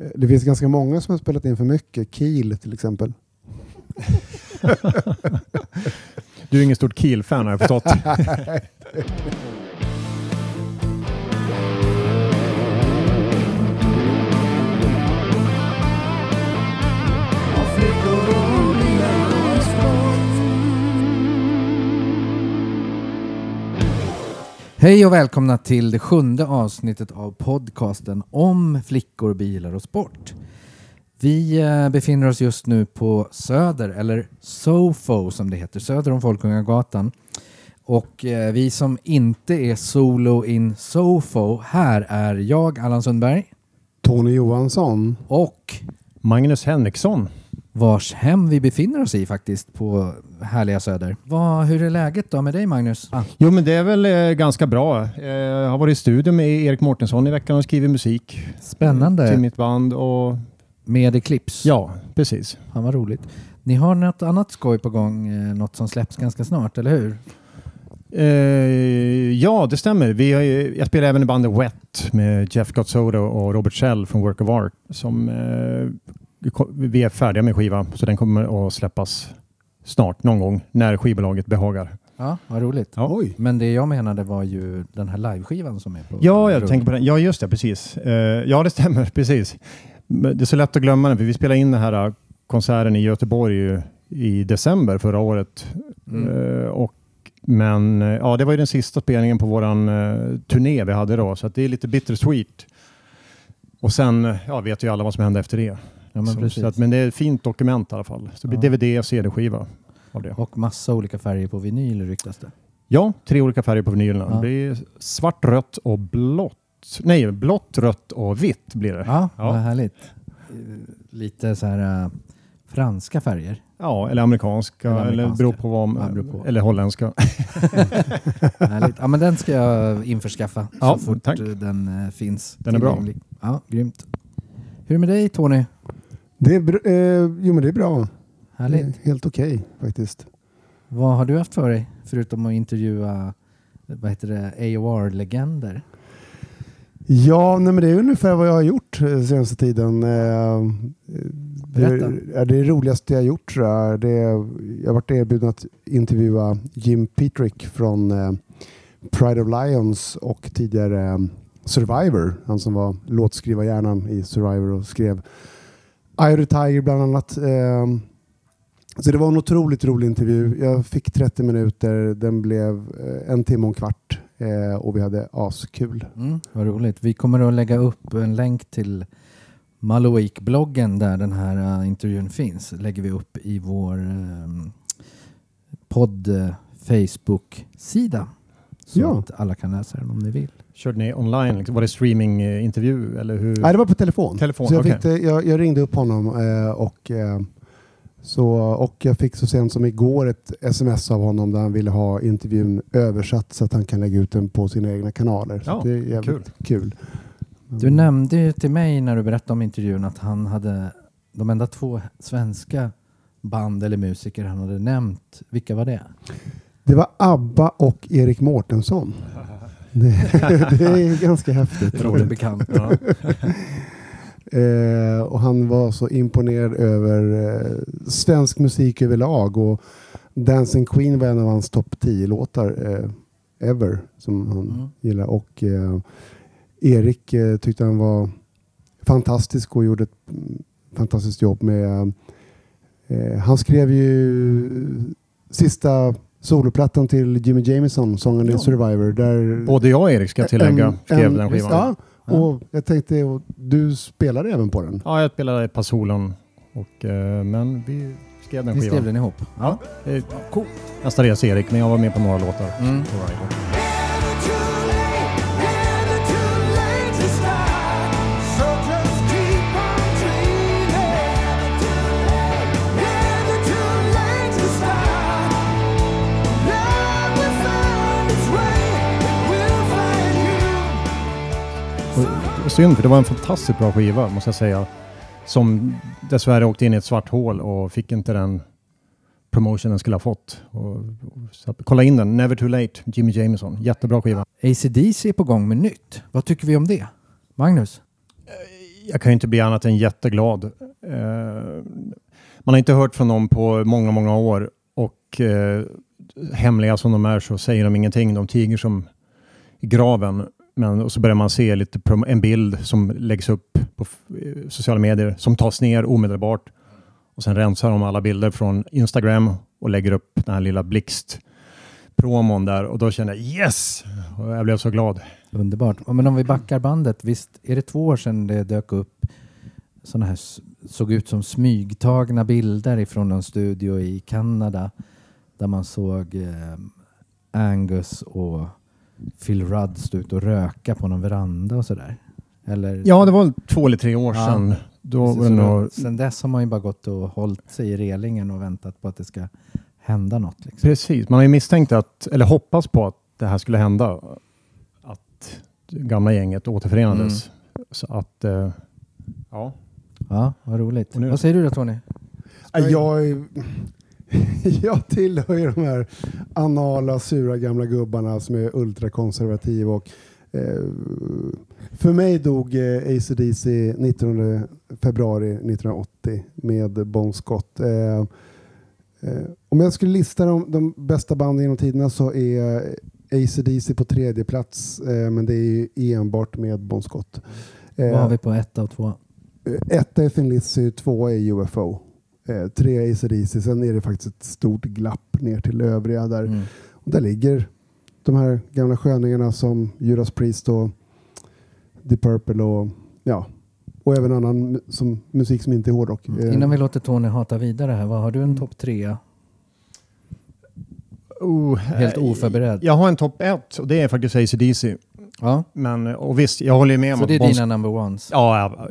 Eh, Det finns ganska många som har spelat in för mycket. Kiel till exempel. Du är ingen stort Kiel-fan har jag förstått. Hej och välkomna till det sjunde avsnittet av podcasten om flickor, bilar och sport. Vi eh, befinner oss just nu på Söder, eller SOFO som det heter, söder om Folkungagatan. Och eh, vi som inte är solo in SOFO, här är jag, Allan Sundberg, Tony Johansson. och Magnus Henriksson. Vars hem vi befinner oss i faktiskt på härliga Söder. Vad, hur är läget då med dig Magnus? Ah, Jo, men det är väl eh, ganska bra. Eh, Jag har varit i studio med Erik Mårtensson i veckan och skrivit musik till spännande mitt band. Och med Eclipse. ja, precis. Fan vad roligt. Ni har något annat skoj på gång, eh, något som släpps ganska snart, eller hur? Eh, ja, det stämmer. Vi har, jag spelar även i bandet Wet med Jeff Gotsodo och Robert Shell från Work of Art. Som, eh, vi är färdiga med skiva, så den kommer att släppas snart, någon gång, när skivbolaget behagar. Ja, vad roligt. Ja. Oj. Men det jag menade var ju den här liveskivan som är på Ja, jag tänker på den. Ja, just det, precis. Eh, ja, det stämmer, precis. Men Det är så lätt att glömma den, för vi spelade in den här eh, konserten i Göteborg i december förra året. Mm. Eh, och, men ja, det var ju den sista spelningen på våran eh, turné vi hade då, så att det är lite bittersweet. Och sen ja, vet ju alla vad som hände efter det. Ja, men precis. att, men det är ett fint dokument i alla fall. Så det blir Ja. DVD och CD-skiva av det. Och massa olika färger på vinyl ryktas det. Ja, tre olika färger på vinylerna. Ja. Det blir svart, rött och blått. Nej, blått, rött och vitt blir det. Ja, Ja. vad härligt. Lite så här uh, franska färger. Ja, eller amerikanska, Eller eller, amerikanska. beror på vad, Ja, beror på. eller holländska. härligt. Ja, men den ska jag införskaffa Ja, så fort tack. den eh, finns. Den är bra. Ja, grymt. Hur är det med dig Tony? Det är, eh, jo, men det är bra. Härligt. är helt okej faktiskt. Vad har du haft för dig förutom att intervjua vad heter det, AOR-legender? Ja, nej, men det är ungefär vad jag har gjort eh, senaste tiden. Eh, Berätta. Det, är det roligaste jag har gjort tror jag. Det är, jag har varit erbjuden att intervjua Jim Petrick från eh, Pride of Lions och tidigare Survivor. Han som var låtskrivarhjärnan i Survivor och skrev The Tiger bland annat. Eh, så det var en otroligt rolig intervju. Jag fick 30 minuter. Den blev eh, en timme och en kvart eh, och vi hade askul. Mm, vad roligt. Vi kommer att lägga upp en länk till Maloik-bloggen där den här uh, intervjun finns. lägger vi upp i vår um, podd Facebook-sida. Så Ja. att alla kan läsa den om ni vill. Körde ni online? Liksom? Var det streamingintervju eller hur? Nej, det var på telefon. Telefon, så jag, okej. fick det, jag, jag ringde upp honom eh, och, eh, så, och jag fick så sent som igår ett sms av honom där han ville ha intervjun översatt så att han kan lägga ut den på sina egna kanaler. Så Ja, det är jävligt kul. Du nämnde ju till mig när du berättade om intervjun att han hade de enda två svenska band eller musiker han hade nämnt. Vilka var det? Det var ABBA och Erik Mårtensson. Det, det är ganska häftigt. Rolig bekant. Ja. Eh, och han var så imponerad över eh, svensk musik överlag och Dancing Queen var en av hans topp 10-låtar eh, ever som han Mm. gillar. Och eh, Erik eh, tyckte han var fantastisk och gjorde ett fantastiskt jobb med eh, han skrev ju sista soloplattan till Jimmy Jameson, sången i Ja. Survivor. Där Både jag och Erik ska jag tillägga en- skrev en- den skivan. Ja, Ja. och jag tänkte, och du spelade även på den? Ja, jag spelade ett par solon. Och, eh, men vi skrev den skrev skivan. den ihop? Ja. Coolt. Nästa resa Erik, men jag var med på några låtar. Mm. Synd, för det var en fantastiskt bra skiva måste jag säga. Som dessvärre åkte in i ett svart hål och fick inte den promotion den skulle ha fått. Och, och, så, kolla in den, Never Too Late, Jimmy Jameson. Jättebra skiva. ACDC är på gång med nytt. Vad tycker vi om det? Magnus? jag kan ju inte bli annat än jätteglad. Eh, man har inte hört från dem på många, många år och eh, hemliga som de är så säger de ingenting. De tiger som i graven. Men och så börjar man se lite en bild som läggs upp på sociala medier som tas ner omedelbart. Och sen rensar de alla bilder från Instagram och lägger upp den här lilla blixt-promon där och då kände jag yes! Och jag blev så glad. Underbart. Men om vi backar bandet, visst är det två år sedan det dök upp sådana här såg ut som smygtagna bilder ifrån en studio i Kanada där man såg eh, Angus och Phil Rudd stå ut och röka på någon veranda och sådär? Eller? Ja, det var väl två eller tre år Ja. sedan. Då Precis, var då- Sen dess har man ju bara gått och hållit sig i relingen och väntat på att det ska hända något. Liksom. precis, man har ju misstänkt att, eller hoppats på att det här skulle hända. Att det gamla gänget återförenades. Så att, eh, ja. Ja, vad roligt. Nu- Vad säger du då Tony? Ja, Jag, är- jag tillhör ju de här anala, sura gamla gubbarna som är ultrakonservativa. Och, eh, för mig dog eh, AC/DC 19 februari 1980 med Bon Scott. Eh, eh, om jag skulle lista de, de bästa banden genom tiderna så är AC/DC på tredje plats, eh, men det är ju enbart med Bon Scott. Eh, Vad har vi på ett och två? Etta är Thin Lizzy, två är UFO. Eh, tre är AC/DC, sen är det faktiskt ett stort glapp ner till övriga där. Mm. Och där ligger de här gamla sköningarna som Judas Priest och Deep Purple och ja, och även annan som, musik som inte är hårdrock. Eh, Innan vi låter Tony hata vidare här, vad har du en topp trea? Oh, Helt eh, oförberedd. Jag har en topp ett och det är faktiskt AC/DC. Ja, Men, och visst, jag håller ju med om så att det är dina number ones? Ja,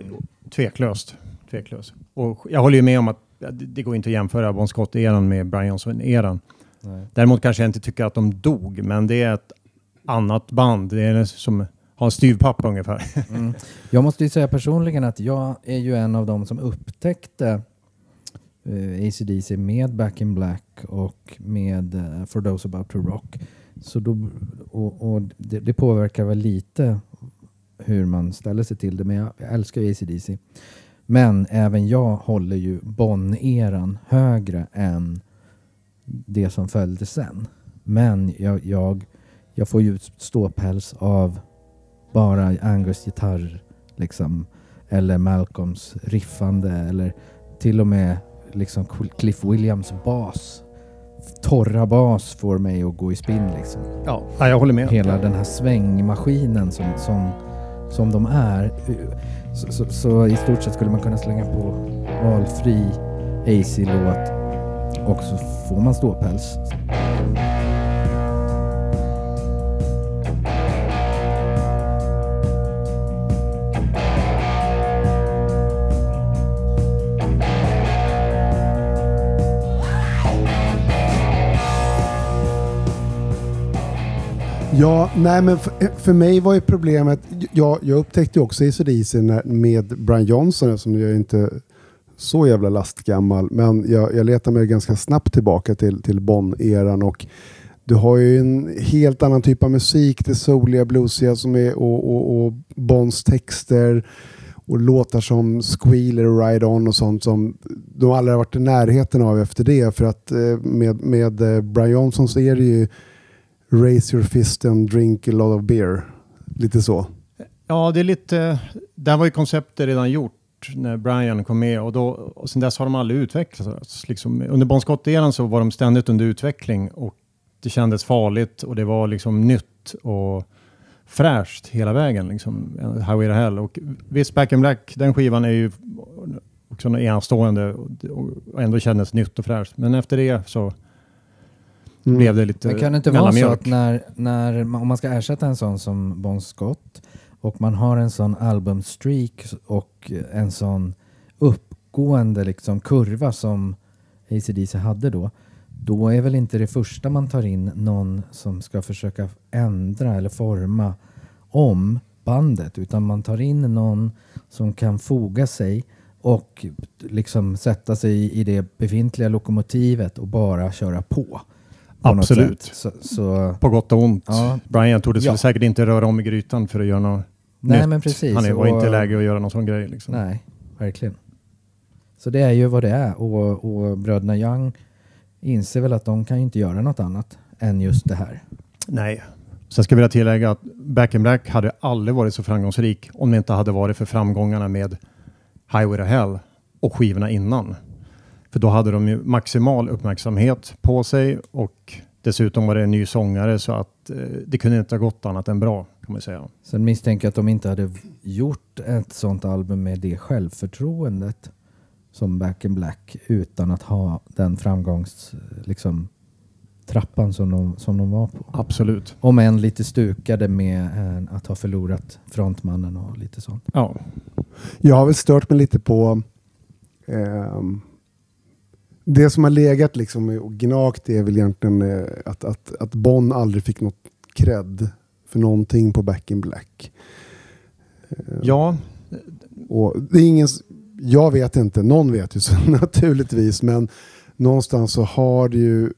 tveklöst. tveklöst. Och jag håller ju med om att det går inte att jämföra Bon Scott-eran med Brian Johnson-eran. Däremot kanske jag inte tycker att de dog, men det är ett annat band. Det är som har en styvpappa ungefär. Mm. Jag måste ju säga personligen att jag är ju en av dem som upptäckte uh, ACDC med Back in Black och med eh, For Those About to Rock. Så då, och, och det, det påverkar väl lite hur man ställer sig till det, men jag, jag älskar ju ACDC. Men även jag håller ju Bonn-eran högre än det som följde sen. Men jag, jag, jag får ju ståpäls av bara Angus gitarr liksom eller Malcolms riffande eller till och med liksom Cliff Williams bas. Torra bas får mig att gå i spinn liksom. Ja, jag håller med. Hela den här svängmaskinen som, som, som de är. Så, så, så i stort sett skulle man kunna slänga på valfri AC-låt och så får man ståpäls. Ja, nej men för, för mig var ju problemet, jag, jag upptäckte ju också ACDC med Brian Johnson som jag är inte så jävla lastgammal, men jag, jag letar mig ganska snabbt tillbaka till, till Bonn-eran och du har ju en helt annan typ av musik, det soliga, bluesiga som är och, och, och Bonds texter och låtar som Squealer och Ride On och sånt som de aldrig har varit i närheten av efter det för att eh, med, med eh, Brian Johnson så är det ju Raise your fist and drink a lot of beer. Lite så. Ja, det är lite... Där var ju konceptet redan gjort när Brian kom med och, då, och sen dess har de aldrig utvecklats. Liksom, under Bon Scott-eran så var de ständigt under utveckling och det kändes farligt och det var liksom nytt och fräscht hela vägen. Liksom, Highway to Hell. Och visst, Back in Black, den skivan är ju också enastående och ändå kändes nytt och fräscht. Men efter det så Mm. blev det lite Men kan det inte vara så att när, när, om man ska ersätta en sån som Bon Scott och man har en sån albumstreak och en sån uppgående liksom kurva som ACDC hade då, då är väl inte det första man tar in någon som ska försöka ändra eller forma om bandet, utan man tar in någon som kan foga sig och liksom sätta sig i det befintliga lokomotivet och bara köra på. Absolut. Så, så, På gott och ont. Ja. Brian tog det Ja. säkert inte röra om i grytan för att göra något Nej, nytt. men precis. Han är, var Och- inte läge att göra någon sån grej. Liksom. Nej, verkligen. Så det är ju vad det är och, och bröderna Young inser väl att de kan ju inte göra något annat än just det här. Nej. Sen ska jag vilja tillägga att Back in Black hade aldrig varit så framgångsrik om det inte hade varit för framgångarna med Highway to Hell och skivorna innan. För då hade de ju maximal uppmärksamhet på sig och dessutom var det en ny sångare så att eh, det kunde inte ha gått annat än bra kan man säga. Sen misstänker jag att de inte hade gjort ett sånt album med det självförtroendet som Back in Black utan att ha den framgångs liksom, trappan som de, som de var på. Absolut. Om än lite stukade med eh, att ha förlorat frontmannen och lite sånt. Ja, Jag har väl stört mig lite på ehm, det som har legat liksom och gnagt är väl egentligen eh, att, att, att Bonn aldrig fick något cred för någonting på Back in Black. Eh, ja Och det är ingen, jag vet inte, någon vet ju så naturligtvis, men någonstans så har det ju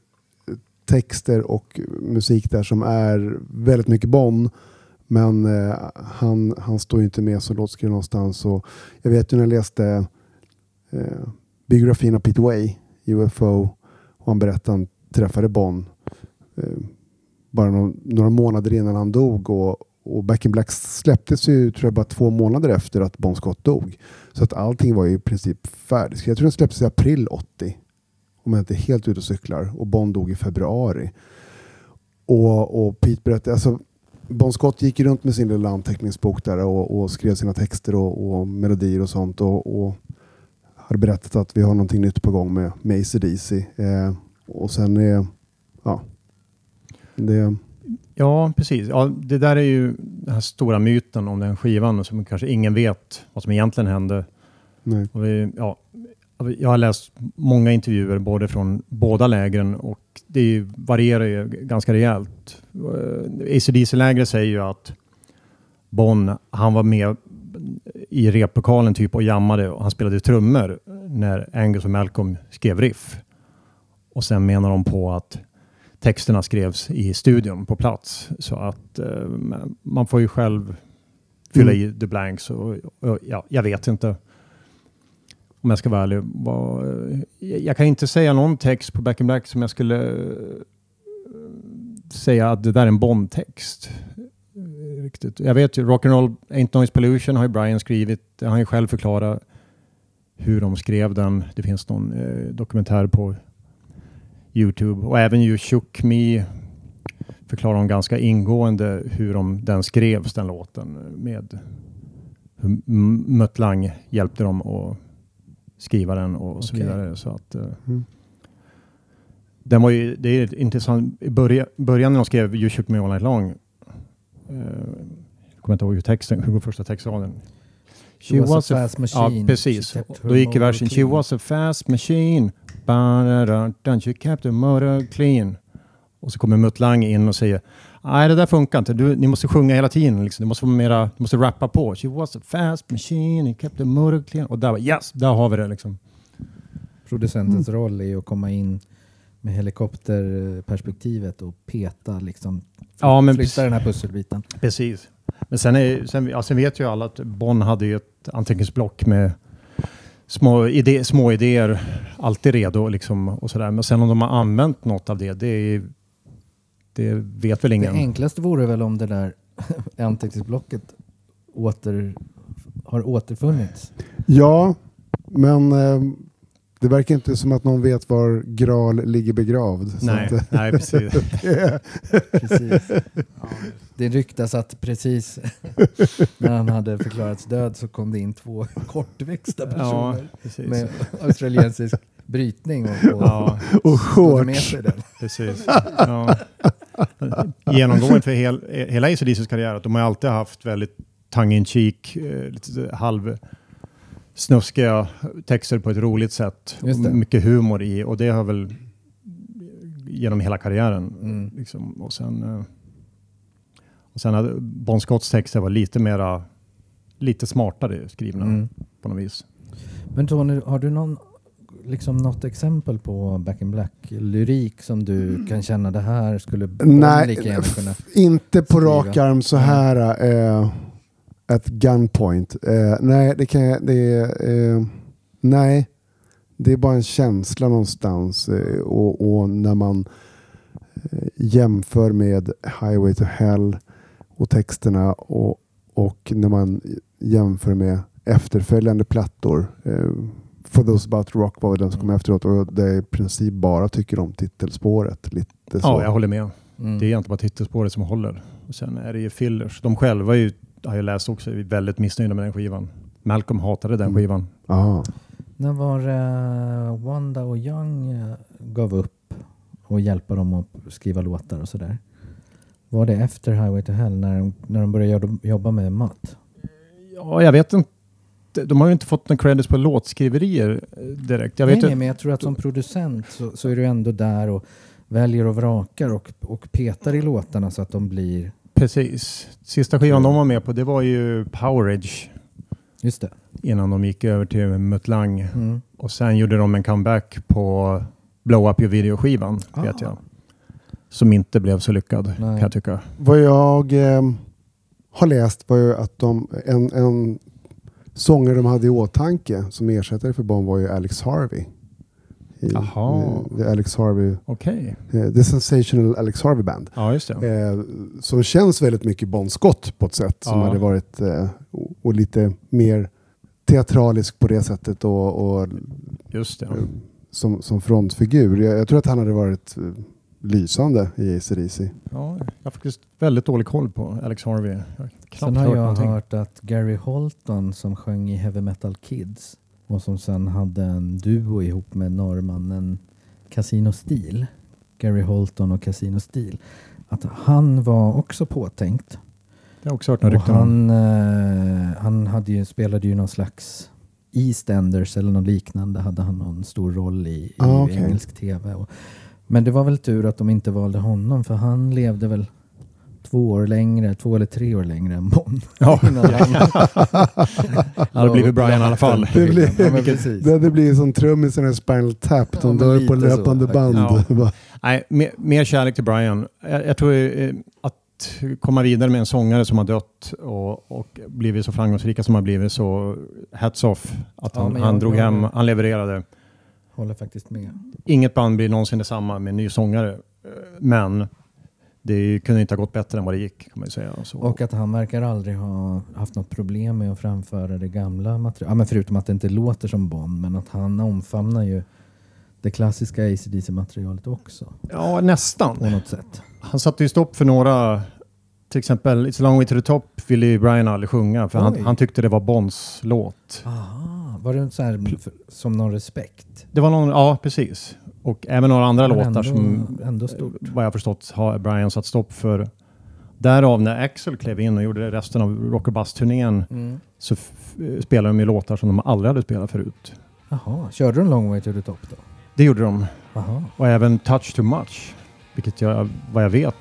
texter och musik där som är väldigt mycket Bonn. Men eh, han, han står ju inte med som låtskrivare någonstans. Och jag vet ju när jag läste eh, biografin av Peter Way, UFO, och han berättade att han träffade Bonn eh, bara några, några månader innan han dog. Och, och Back in Black släpptes ju tror jag bara två månader efter att Bon Scott dog. Så att allting var ju i princip färdigt. Jag tror den släpptes i april 80. Om jag inte är helt ute och cyklar. Och Bon dog i februari. Och, och Pete berättade, alltså Bon Scott gick ju runt med sin lilla anteckningsbok där och, och skrev sina texter och, och melodier och sånt. Och, och hade berättat att vi har någonting nytt på gång med, med AC/DC. Eh, och sen är, ja. Det, Ja, precis. Ja, det där är ju den här stora myten om den skivan som kanske ingen vet vad som egentligen hände. nej. Och vi, ja, jag har läst många intervjuer både från båda lägren och det varierar ju ganska rejält. Uh, ACDC-lägret säger ju att Bon, han var med i replokalen typ och jammade och han spelade trummor när Angus och Malcolm skrev riff. Och sen menar de på att texterna skrevs i studion på plats. Så att eh, man får ju själv fylla Mm. i the blanks. Och, och, ja, jag vet inte. Om jag ska vara ärlig. Jag, jag kan inte säga någon text på Back in Black som jag skulle eh, säga att det där är en Bond-text. Eh, Riktigt. Jag vet ju, Rock'n'Roll Ain't Noise Pollution har ju Brian skrivit. Han har ju själv förklarat hur de skrev den. Det finns någon eh, dokumentär på Youtube. Och även You Shook Me förklarar de ganska ingående hur de, den skrevs, den låten. Med Mutt Lang hjälpte dem att skriva den och så Okej. vidare. Så att, eh, Mm. den var ju, det är intressant. I början, början när de skrev You Shook Me All Night Long. Eh, jag kommer inte ihåg hur texten, hur går första textraden? She was a fast machine. Ja, precis. She her Då gick versen She clean." was a fast machine. Ba-da-da-da, She kept the motor clean. Och så kommer Mutt Lang in och säger Nej, det där funkar inte. Du, ni måste sjunga hela tiden. Liksom. Det måste vara mera, du måste rappa på. She was a fast machine, he kept the motor clean. Och där var yes, där har vi det liksom. Producentens roll är att komma in med helikopterperspektivet och peta liksom. Ja, men flytta precis. den här pusselbiten. Precis. Men sen, är, sen, ja, sen vet ju alla att Bonn hade ju ett anteckningsblock med små, idé, små idéer alltid redo liksom och sådär. Men sen om de har använt något av det, det, är, det vet väl Det ingen. enklaste vore väl om det där anteckningsblocket åter, har återfunnits. Ja, men eh, det verkar inte som att någon vet var Graal ligger begravd. Så Nej, att, nej, precis. Precis. Det ryktas att precis när han hade förklarats död så kom det in två kortväxta Ja, personer precis. med australiensisk brytning och, och Ja, och shorts. precis. Ja. Genomgående för hel, hela ACDCs karriär att de har alltid haft väldigt tongue in cheek, eh, lite halv snuskiga texter på ett roligt sätt. Mycket humor i och det har väl genom hela karriären. Mm. Liksom. Och sen, eh, och sen hade Bon Scotts texter var lite mera lite smartare skrivna Mm. på något vis. Men Tony, har du någon, liksom något exempel på Back in Black-lyrik som du kan känna det här skulle Nej, lika gärna kunna... Inte på skriva. rak arm så här. Eh, At gunpoint. Eh, nej, det kan jag... Det, eh, nej, det är bara en känsla någonstans. Eh, och, och när man eh, jämför med Highway to Hell och texterna och, och när man jämför med efterföljande plattor. Eh, For those about rock var den som kom efteråt och det är i princip bara tycker om titelspåret. Lite så. Ja, jag håller med. Mm. Det är inte bara titelspåret som håller. Och sen är det ju fillers. De själva är ju, har jag läst också, är väldigt missnöjda med den skivan. Malcolm hatade den Mm. skivan. Ja. När var eh, Wanda och Young eh, gav upp och hjälpa dem att skriva låtar och sådär? Var det efter Highway to Hell när de, när de började jobba- med Matt? Ja, jag vet inte. De har ju inte fått någon credits på låtskriverier eh, direkt. Jag vet nej, nej, men jag tror att som producent så, så är du ändå där och väljer och vrakar och, och petar i låtarna så att de blir... precis. Sista skivan de var med på, det var ju Powerage Just det. innan de gick över till Mutlang. Mm. Och sen gjorde de en comeback på Blow Up Your Video-skivan, Ah. vet jag. Som inte blev så lyckad, Nej. kan jag tycka. Vad jag eh, har läst var ju att de, en, en sångare de hade i åtanke som ersättare för Bon var ju Alex Harvey. I, Jaha. eh, The Alex Harvey, Okej. eh, The Sensational Alex Harvey Band. Ja, just det. Eh, som känns väldigt mycket Bon Scott på ett sätt som Ja. hade varit eh, och, lite mer teatralisk på det sättet och, och Just det. eh, som, som frontfigur. Jag, jag tror att han hade varit lysande i AC/DC. Ja, jag har faktiskt väldigt dålig koll på Alex Harvey. Jag har Sen har hört jag någonting. hört att Gary Holton som sjöng i Heavy Metal Kids och som sen hade en duo ihop med norrmannen Casino Steel, Gary Holton och Casino Steel, att han var också påtänkt. Jag har också hört Och han, eh, han hade ju, spelade ju någon slags EastEnders eller något liknande hade han någon stor roll i, i Ah, okej. engelsk tv. Och, men det var väl tur att de inte valde honom för han levde väl två år längre, två eller tre år längre än Bon. Ja, det hade blivit Brian i alla fall. Det blir- Ja. Det, det blir som trummisen i Spinal Tap. Ja, De men dör på så, löpande faktiskt. band. Ja. Nej, mer, mer kärlek till Brian. Jag, jag tror eh, att komma vidare med en sångare som har dött och, och blivit så framgångsrika som har blivit så hats off att Ja, han, han drog jag- hem, han levererade. Håller faktiskt med. Inget band blir någonsin detsamma med en ny sångare. Eh, Men det kunde inte ha gått bättre än vad det gick kan man ju säga. Så, Och att han verkar aldrig ha haft något problem med att framföra det gamla materialet. Ja, förutom att det inte låter som Bond, men att han omfamnar ju det klassiska ACDC-materialet också ja, nästan. på något sätt. Han satte ju stopp för några, till exempel It's a long way to the top ville ju Brian aldrig sjunga för han, han tyckte det var Bonds låt. Aha, var det så här som någon respekt? Det var någon, ja precis. Och även några andra Men låtar ändå, som ändå stort. vad jag förstått har Brian satt stopp för. Därav när Axel klev in och gjorde resten av Rock och Bass-turnén Mm. så f- spelade de ju låtar som de aldrig hade spelat förut. Jaha, körde de Long Way to the Top då? Det gjorde de. Jaha. Och även Touch Too Much. Vilket jag, vad jag vet,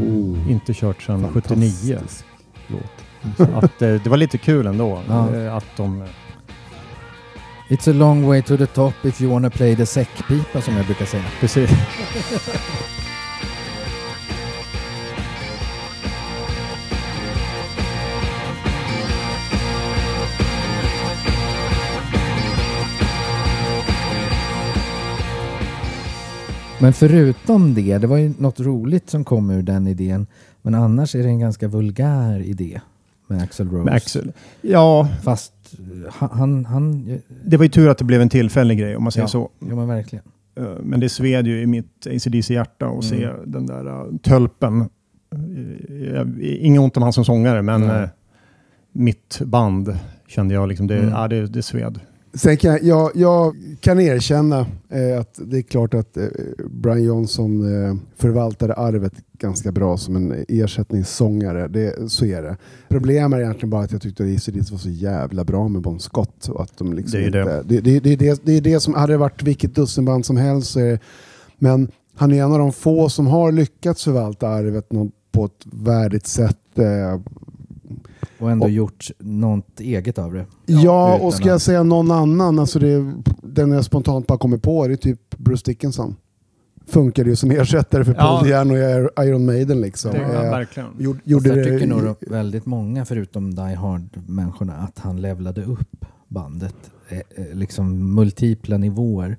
oh, inte kört sedan 79. fantastisk. Låt. Så att, eh, det var lite kul ändå. Ja. eh, Att de... It's a long way to the top if you wanna play the säckpipa som jag brukar säga. Precis. Men förutom det, det var ju något roligt som kom ur den idén. Men annars är det en ganska vulgär idé med Axel Rose. Med Axel. Ja, Fast eh, han, han, han det var ju tur att det blev en tillfällig grej om man säger Ja. så. ja men verkligen. Eh, Men det sved ju i mitt ACDC-hjärta att se Mm. den där tölpen. Inget ont om han som sångare, men eh, mitt band kände jag liksom, det, Mm. ja, det, det sved. Sen kan jag, jag, jag kan erkänna eh, att det är klart att eh, Brian Johnson eh, förvaltade arvet ganska bra som en ersättningssångare. Det, så är det. Problemet är egentligen bara att jag tyckte att AC/DC var så jävla bra med Bon Scott. Och att de liksom Det är det. inte, det, det, det, det, det är det som hade det varit vilket dussinband som helst. Så är det, men han är en av de få som har lyckats förvalta arvet på ett värdigt sätt. Och ändå Och- gjort något eget av det. Ja, Utan och ska jag säga någon annan, alltså det, den jag spontant bara kommer på, det är typ Bruce Dickinson. funkade ju som ersättare för Ja. Paul Diano i Iron Maiden. Liksom. Det, ja, Eh, verkligen. gjorde, Gjorde jag det, tycker nog väldigt många, förutom Die Hard-människorna, att han levlade upp bandet. Eh, eh, liksom multipla nivåer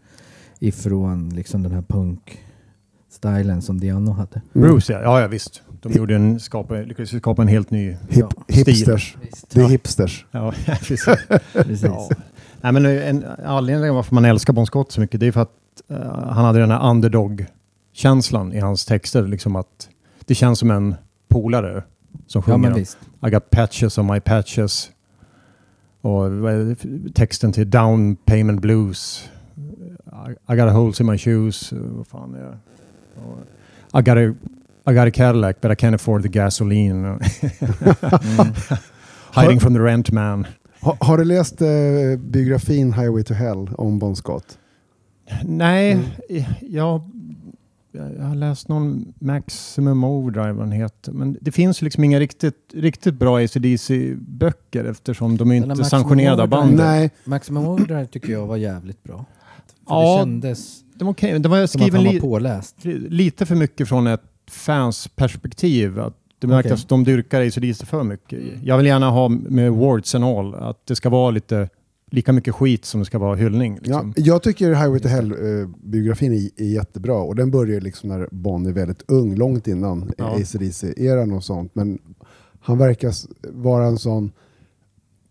ifrån liksom den här punk-stilen som Diano hade. Mm. Bruce, ja. ja, ja visst. De gjorde en, skapa, lyckades skapa en helt ny... Hip, Ja. hipsters. Visst. Det är hipsters. Ja, precis. Precis. Ja. Nej, men en anledning till varför man älskar Bon Scott så mycket det är för att eh, han hade den här underdog-känslan i hans texter. Liksom att det känns som en polare som Ja, sjunger. visst. I got patches on my patches. Och texten till Down Payment Blues. I, I got holes in my shoes. Eh, Vad fan är det? Och I got a, I got a Cadillac but I can't afford the gasoline. Mm. Hiding from the rent man. Ha, har du läst eh, biografin Highway to Hell om Bon Scott? Nej, Mm. jag, jag har läst någon Maximum Overdrive vad den heter. Men det finns liksom inga riktigt, riktigt bra ACDC-böcker eftersom de är Den inte Maximum sanktionerade av bandet. Nej, Maximum Overdrive tycker jag var jävligt bra. För Ja, det kändes Det var, okej. det var som att skriven han var li, påläst. lite för mycket från ett fans perspektiv. Att det märktes Okej. att de dyrkar ACDC för mycket. Jag vill gärna ha med warts and all, att det ska vara lite lika mycket skit som det ska vara hyllning. ja, Liksom. jag tycker Highway to Hell-biografin är, är jättebra och den börjar liksom när Bon är väldigt ung, långt innan Ja. ACDC-eran och sånt. Men han verkar vara en sån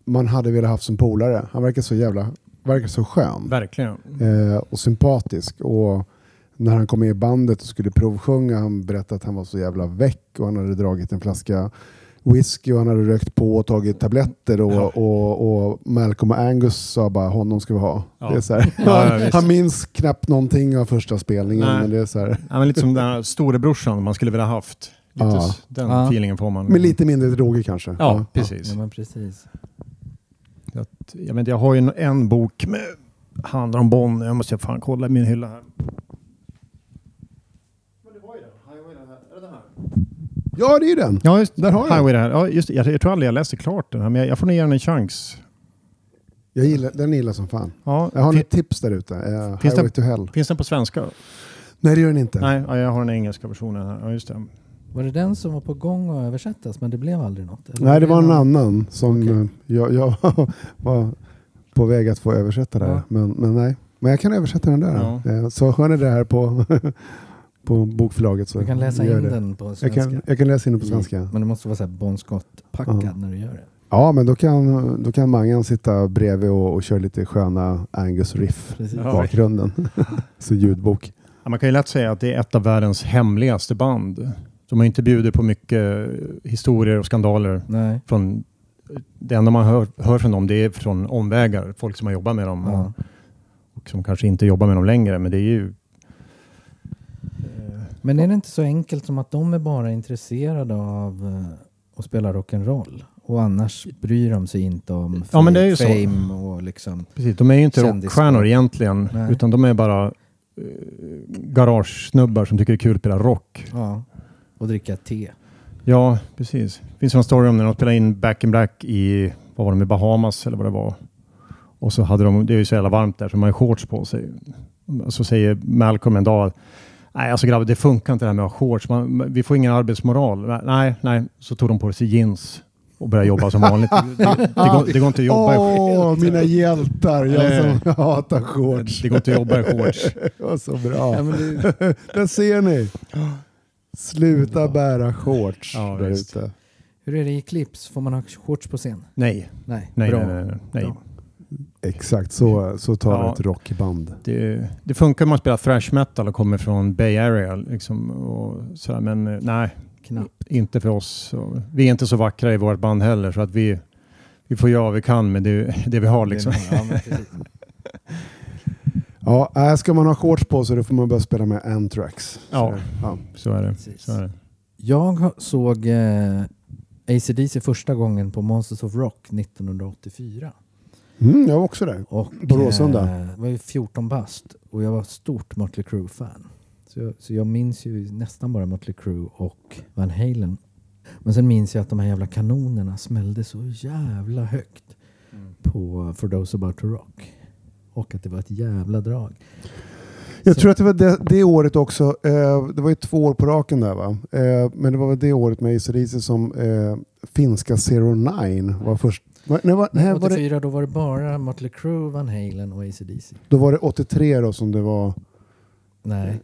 man hade velat haft som polare. Han verkar så jävla, verkar så skön. Verkligen. eh, och sympatisk. Och när han kom med i bandet och skulle provsjunga, han berättade att han var så jävla väck och han hade dragit en flaska whisky och han hade rökt på och tagit tabletter och, Ja. och, och Malcolm och Angus sa bara honom ska vi ha. Ja. Det är så här. Ja, ja, han minns knappt någonting av första spelningen. Nej. Men, det är så här. Ja, men lite som den här storebrorsan man skulle vilja haft. Lite Ja. Den Ja. feelingen får man. men lite mindre droger kanske. Ja, precis. Ja, men precis. Att, jag, vet, jag har ju en, en bok med handlar om Bonn. Jag måste fan kolla i min hylla här. Ja, det är ju den. Ja, just Där har jag Highway där. Ja, just. Jag, jag tror aldrig jag läste klart den här, men jag, jag får nog ge den en chans. Jag gillar, den gillar som fan. Ja, Jag har ett tips där ute. Eh, Finns to Hell. finns den på svenska? Nej, det gör den inte. Nej, ja, jag har den engelska versionen här. Ja, just det. Var det den som var på gång att översättas men det blev aldrig något? eller? Nej, det var en annan som Okej. eh, jag, jag var på väg att få översätta där. Ja. Men, men nej, men jag kan översätta den där. Ja. Eh, Så hör ni det här på, på bokförlaget så Du kan läsa in det. den på Jag svenska. kan, jag kan läsa in den på svenska. Men det måste vara så här Bon Scott-packad Ja. när du gör det. Ja, men då kan, då kan Mangan sitta bredvid och, och köra lite sköna Angus riff Precis. i bakgrunden. så ljudbok. Ja, man kan ju lätt säga att det är ett av världens hemligaste band. De har inte bjudit på mycket historier och skandaler. Nej. Från, det enda man hör, hör från dem det är från omvägar. Folk som har jobbat med dem Ja. och, och som kanske inte jobbar med dem längre. Men det är ju... Men är det inte så enkelt som att de är bara intresserade av eh, att spela rock'n'roll? Och annars bryr de sig inte om Ja, men det är ju så. fame och liksom... Precis, de är ju inte rockstjärnor egentligen. Nej. Utan de är bara uh, garagesnubbar som tycker det är kul att spela rock. Ja. Och dricka te. Ja, precis. Det finns en story om när de spelade in Back in Black i, vad var de, i Bahamas eller vad det var. Och så hade de, det är ju så jävla varmt där så de har ju shorts på sig. Och så säger Malcolm en dag, nej alltså grabbar det funkar inte det här med att ha shorts, Man, vi får ingen arbetsmoral. Nej, nej, så tog de på sig jeans och började jobba som vanligt. Det, det, går, det går inte att jobba i Åh, mina hjältar! Jag som hatar shorts. Det går inte att jobba i shorts. Det var så bra. Ja, men det, Där ser ni. Sluta bära shorts Ja, där ute. hur är det i clips? Får man ha shorts på scen? Nej, Nej. nej, Bra. nej, nej, nej. Exakt, så, så tar Ja. ett rockband. Det, det funkar om man spelar thrash metal och kommer från Bay Area. Liksom, och sådär, men eh, nej, Knappt. inte för oss. Vi är inte så vackra i vårt band heller så att vi, vi får göra vad vi kan med det, det vi har. Liksom. Ja. Ja, äh, ska man ha shorts på sig då får man börja spela med Anthrax. Ja. Så, ja. Så är det. Precis. Så är det. Jag såg eh, AC/DC första gången på Monsters of Rock 1984. Mm, jag var också där. Och, På Råsunda. eh, var ju 14 bast och jag var stort Mötley Crüe-fan. Så, jag- så jag minns ju nästan bara Mötley Crüe och Van Halen. Men sen minns jag att de här jävla kanonerna smällde så jävla högt på For Those About To Rock. Och att det var ett jävla drag. Jag Så- tror att det var det, det året också. Eh, det var ju två år på raken där va? Eh, men det var väl det året med AC/DC som eh, finska Zero Nine var först. Va- Nej, var, nej, var det, 84 då var det bara Mötley Crüe, Van Halen och AC/DC. då var det 83 då som det var. Nej,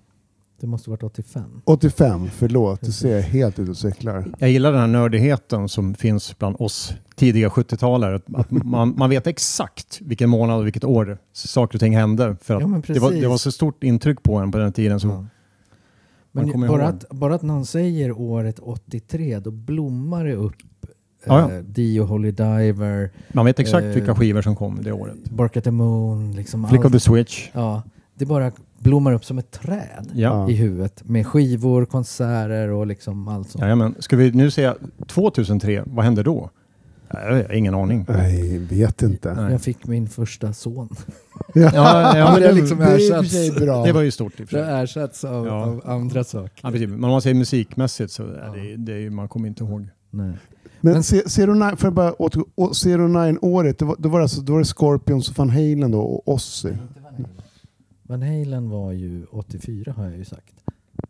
det måste varit 85. 85, förlåt. Du ser helt ut och cyklar. Jag gillar den här nördigheten som finns bland oss tidiga 70-talare. Att- man, man vet exakt vilken månad och vilket år saker och ting hände. För att Ja, det, var, det var så stort intryck på en på den tiden. Så Ja. Men bara ihåg. att, bara att någon säger året 83, då blommar det upp Ja, eh, Dio, Holy Diver, Man vet exakt Eh, vilka skivor som kom det året. Bark at the Moon. Liksom Flick allt. of the Switch. Ja, det bara blommar upp som ett träd Ja. i huvudet med skivor, konserter och liksom allt sånt. Jajamän. Ska vi nu säga 2003, vad hände då? Jag har ingen aning. Nej, vet inte. Nej. Jag fick min första son. Ja, ja, men det liksom det ersatts. det var ju stort i och för Det sig. ersatts av, Ja. av andra saker. Ja, precis. Men om man säger musikmässigt så är Ja. det, det man kommer inte ihåg. Nej. Men, Men- Zero Nine, för bara återgå, Zero Nine-året, det var, då, var det alltså, då var det Scorpions och Van Halen då, och Ozzy. Van Halen var ju 84 har jag ju sagt.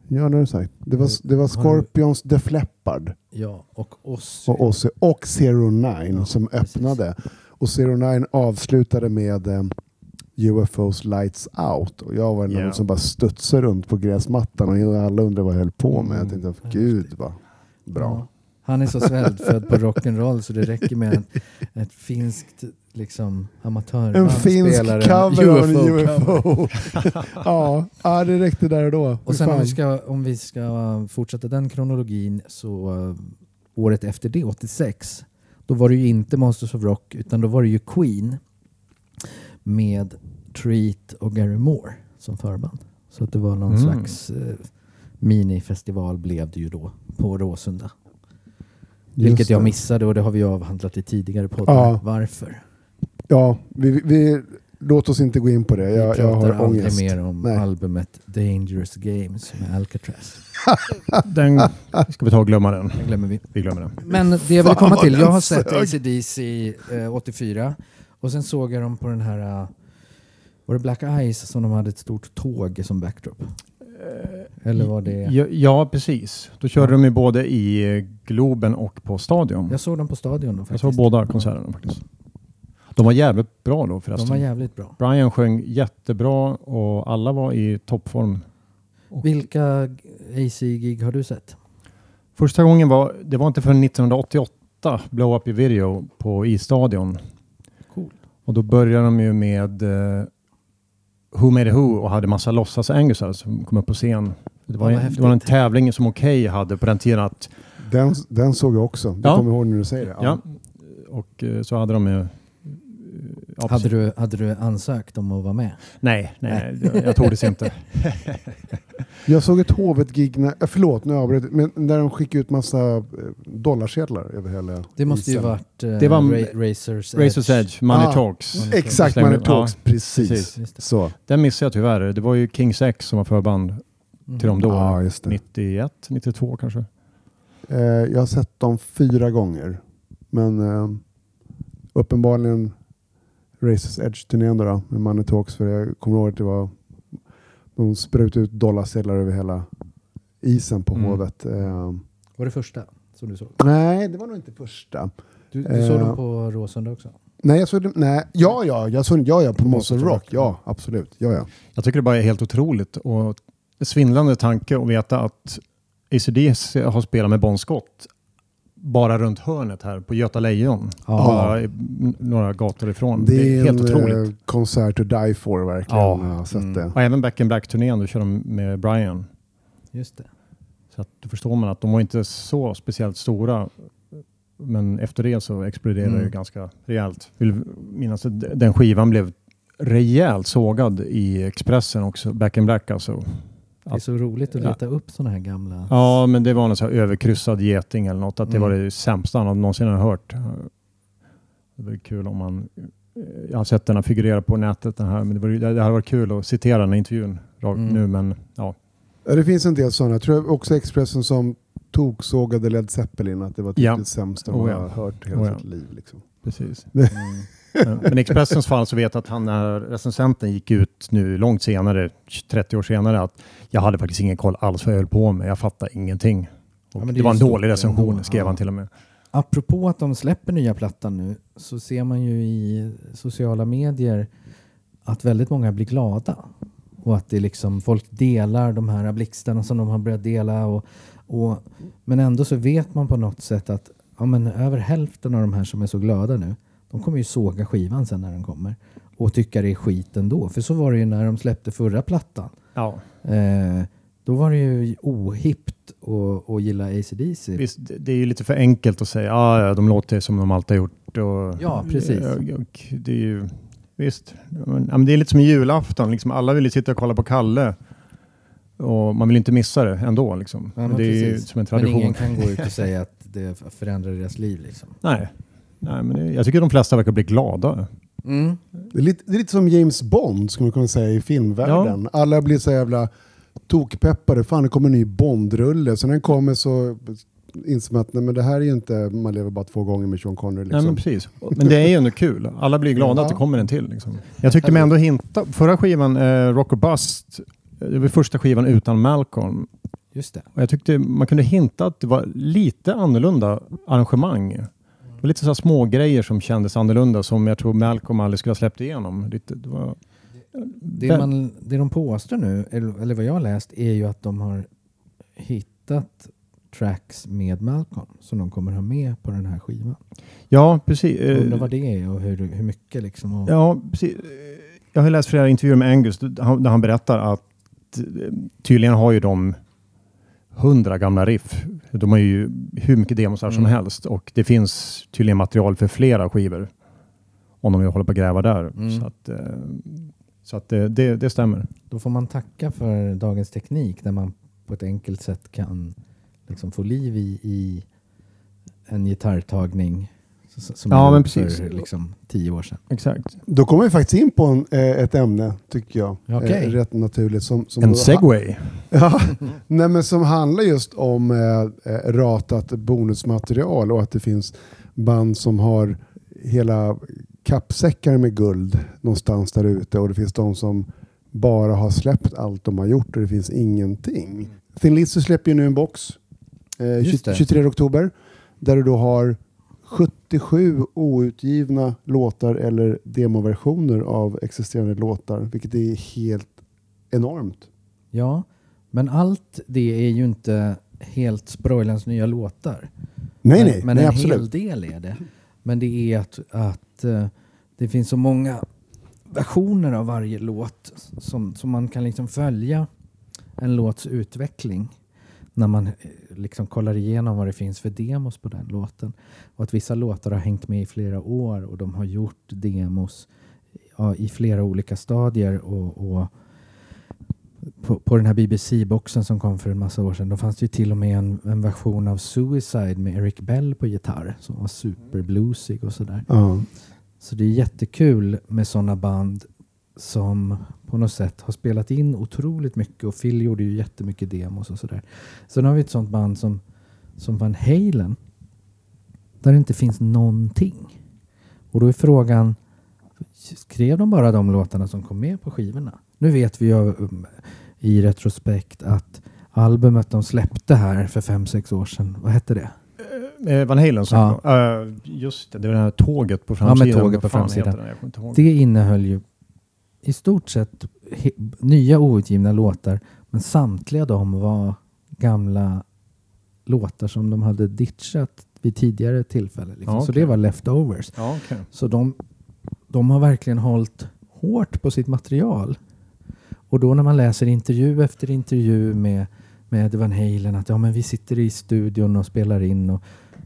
Ja, det har du sagt. Det var, det var Har du- Scorpions, Def Leppard Ja, och Ozzy. och Ozzy och Zero Nine Ja, som precis. öppnade. Och Zero Nine avslutade med eh, UFOs Lights Out. Och jag var någon Ja. som bara studsade runt på gräsmattan och alla undrade vad jag höll på med. Jag tänkte, Mm. gud vad bra. Ja. Han är så svältfödd på rock'n'roll så det räcker med ett, ett finskt liksom, amatörband En finsk cover av en UFO-cover. UFO. ja, ja, det räckte där och då. Och sen om vi, ska, om vi ska fortsätta den kronologin så uh, året efter det, 86, då var det ju inte Masters of Rock utan då var det ju Queen med Treat och Gary Moore som förband. Så att det var någon Mm. slags uh, minifestival blev det ju då på Råsunda. Vilket jag missade och det har vi avhandlat i tidigare poddar. Ja. Varför? Ja, vi, vi, vi, låt oss inte gå in på det. Vi Jag, jag pratar har aldrig ångest. mer om Nej. albumet Dangerous Games med Alcatraz. Den ska vi ta och glömma den. Det glömmer vi. Vi glömmer den. Men det jag vill komma till, jag den har sett. ACDC eh, 84 och sen såg jag dem på den här, eh, var det Black Ice som de hade ett stort tåg som backdrop? Eller var det... Ja, ja precis. Då körde de ju både i eh, Globen och på Stadion. Jag såg dem på stadion då Jag faktiskt. såg båda konserterna faktiskt. De var jävligt bra då De förresten. var jävligt bra. Brian sjöng jättebra och alla var i toppform. Vilka AC-gig har du sett? Första gången var, det var inte förrän 1988, Blow Up Your Video på Isstadion. Cool. Och då började de ju med eh, Who Made Who och hade massa låtsas-angusar som kom upp på scen. Det var, Ja, en, det var en tävling som Okej hade på den tiden att, Den, den såg jag också. Ja. kommer ihåg när du säger det. ja, och eh, så hade de ju... Ja, Hade du, hade du ansökt om att vara med? Nej, nej, nej. jag, det inte. Jag såg ett Hovet-gig, äh, förlåt nu avbröt jag, men när de skickade ut massa eh, dollarsedlar över hela Det måste ju isen. varit eh, Det var- Ra- Racers Razor's Edge, Money Ah. Talks. Mm. Exakt, Money Talks, ja, precis. precis. Så. Den missade jag tyvärr. Det var ju Kings X som var förband Mm. till dem då. Det. 91, 92 kanske. Eh, jag har sett dem fyra gånger. Men eh, uppenbarligen Races Edge-turnén då, med Money Talks. För jag kommer ihåg att det var de sprutade ut dollarsedlar över hela isen på Mm. Hovet. Eh, Var det första som du såg? nej, det var nog inte första. Du, du såg Eh, dem på Råsunda också? Nej, jag såg det, nej, ja, ja, jag såg, ja, ja, på Monster Monster Rock. Rock, Ja, absolut. Ja, ja. Jag tycker det bara är helt otroligt och svindlande tanke att veta att ACDC har spelat med Bon Scott bara runt hörnet här på Göta Lejon. Ja. Några gator ifrån. Det är, helt en otroligt. eh, konsert to die for verkligen. Ja. Jag har sett Mm. det. Och även Back in Black-turnén, då kör de med Brian. Just det. Så att då förstår man att de var inte så speciellt stora. Men efter det så exploderade det Mm. ju ganska rejält. Vill minnas att den skivan blev rejält sågad i Expressen också. Back in Black alltså. Det är så roligt att Ja. leta upp sådana här gamla... Ja, men det var någon så här överkryssad geting eller något. Att det Mm. var det sämsta han någonsin har hört. Det var kul om man... Jag har sett den här figurera på nätet. Den här, men det, var, ju- det hade varit kul att citera den här intervjun rakt Mm. nu. Men ja, Ja, Det finns en del sådana. Jag tror också Expressen som toksågade Led Zeppelin. Att det var typ Ja. det sämsta Oh, man ja. har hört i hela Oh, ja. sitt liv. Liksom. precis. Det- Men- i Expressens fall så vet jag att han när recensenten gick ut nu långt senare, 30 år senare, att jag hade faktiskt ingen koll alls vad jag höll på med. Jag fattade ingenting. Ja, det det, var en dålig recension, skrev Ja. han till och med. Apropå att de släpper nya plattan nu så ser man ju i sociala medier att väldigt många blir glada. Och att det liksom, folk delar de här blixtarna som de har börjat dela. Och, och, men ändå så vet man på något sätt att ja, men över hälften av de här som är så glada nu, de kommer ju såga skivan sen när den kommer. Och tycka det är skit ändå. För så var det ju när de släppte förra plattan. Ja, Eh, då var det ju ohippt att, att gilla AC/DC. visst, det- är ju lite för enkelt att säga ah, ja, de låter som de alltid har gjort. Och, Ja, precis. Och, och det är ju, visst, men, men det är lite som julafton. Liksom, alla vill ju sitta och kolla på Kalle. Och man vill inte missa det ändå. Liksom. Ja, Men men det är ju som en Men tradition. ingen kan gå ut och säga att det förändrar deras liv. Liksom. Nej, Nej men det, jag tycker de flesta verkar bli glada. Mm. Det är, lite, det är lite som James Bond skulle man kunna säga i filmvärlden. Alla blir så jävla tokpeppade. Fan det kommer en ny Bond-rulle. Så när den kommer så inser man att nej, men det här är ju inte Man lever bara två gånger med Sean Connery. Liksom. Nej, men precis. Men det är ju ändå kul. Alla blir glada Ja. att det kommer en till. Liksom. Jag tyckte mig ändå hinta, förra skivan, eh, Rock or Bust, det var första skivan utan Malcolm. Just det. Och jag tyckte man kunde hinta att det var lite annorlunda arrangemang. Det var lite så här små grejer som kändes annorlunda som jag tror Malcolm aldrig skulle ha släppt igenom. Lite, det var, Det, Vem- man, det de påstår nu, eller, eller vad jag har läst, är ju att de har hittat tracks med Malcolm som de kommer ha med på den här skivan. ja, precis. Jag undrar Eh, vad det är och hur, hur mycket liksom. Och, Ja, precis. Eh, Jag har läst flera intervjuer med Angus där han- där han berättar att eh, tydligen har ju de hundra gamla riff. De har ju hur mycket demosar som Mm. helst och det finns tydligen material för flera skivor. Om de vill hålla på och gräva där. Mm. Så att, eh, så att det, det, det stämmer. Då får man tacka för dagens teknik där man på ett enkelt sätt kan liksom få liv i, i en gitarrtagning som Ja, men precis. för liksom, tio år sedan. Exakt. Då kommer vi faktiskt in på en, eh, ett ämne, tycker jag. Eh, rätt naturligt. Som, som En segway. Ja, nej, men som handlar just om eh, eh, ratat bonusmaterial och att det finns band som har hela kappsäckar med guld någonstans där ute och det finns de som bara har släppt allt de har gjort och det finns ingenting. Thin Lizzy släpper ju nu en box eh, Just det. 23 oktober där du då har 77 outgivna låtar eller demoversioner av existerande låtar vilket är helt enormt. Ja, men allt det är ju inte helt Sproilans nya låtar. Nej, men, nej, men nej en absolut. hel del är det. Men det är att, att eh, det finns så många versioner av varje låt som, som man kan liksom följa en låts utveckling när man liksom kollar igenom vad det finns för demos på den låten. Och att vissa låtar har hängt med i flera år och de har gjort demos ja, i flera olika stadier. och, och på, på den här BBC-boxen som kom för en massa år sedan, då fanns det ju till och med en, en version av Suicide med Eric Bell på gitarr som var superbluesig och sådär. Ja. Så det är jättekul med sådana band som på något sätt har spelat in otroligt mycket och Phil gjorde ju jättemycket demos och sådär. Sen har vi ett sånt band som, som Van Halen där det inte finns någonting. Och då är frågan, skrev de bara de låtarna som kom med på skivorna? Nu vet vi ju um, i retrospekt att albumet de släppte här för fem sex år sedan, vad hette det? Eh, Van Halen Ja. Eh, Just det, det var det här tåget på med framsidan. tåget Vad på fan framsidan. Det innehöll ju i stort sett nya outgivna låtar, men samtliga de var gamla låtar som de hade ditchat vid tidigare tillfällen. Liksom. Ja, Så det var leftovers. Ja, okej. Så de, de har verkligen hållit hårt på sitt material. Och då när man läser intervju efter intervju med, med Van Halen att ja, men vi sitter i studion och spelar in. Och,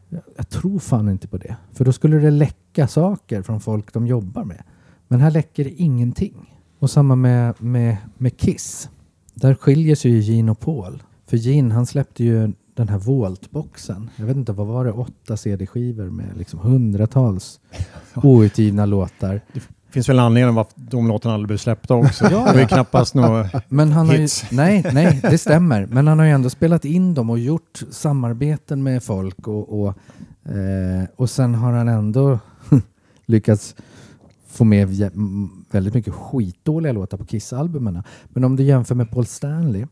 jag, jag tror fan inte på det. För då skulle det läcka saker från folk de jobbar med. Men här läcker det ingenting. Och samma med, med, med Kiss. Där skiljer sig ju Gene och Paul. För Gene han släppte ju den här Volt-boxen. Jag vet inte, vad var det? Åtta CD-skivor med liksom hundratals outgivna låtar. Det finns väl anledning varför de låtarna aldrig blev släppta också. Ja, Det ja. knappast något... Men han har ju, Hits. nej, nej, det stämmer. Men han har ju ändå spelat in dem och gjort samarbeten med folk och, och Eh, och sen har han ändå lyckats få med väldigt mycket skitdåliga låtar på Kiss-albumen. Men om du jämför med Paul Stanley,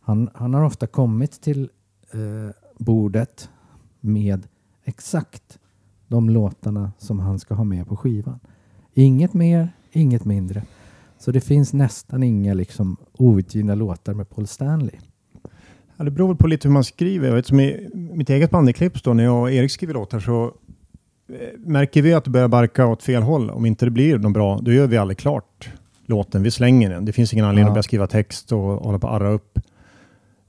han, han har ofta kommit till eh, bordet med exakt de låtarna som han ska ha med på skivan. Inget mer, inget mindre. Så det finns nästan inga liksom, outgivna låtar med Paul Stanley. Ja, det beror väl på lite hur man skriver. Jag vet, som i mitt eget band i Clips då, när jag och Erik skriver låtar så märker vi att det börjar barka åt fel håll. Om inte det blir något bra, då gör vi aldrig klart låten. Vi slänger den. Det finns ingen anledning Ja. att börja skriva text och hålla på att arra upp.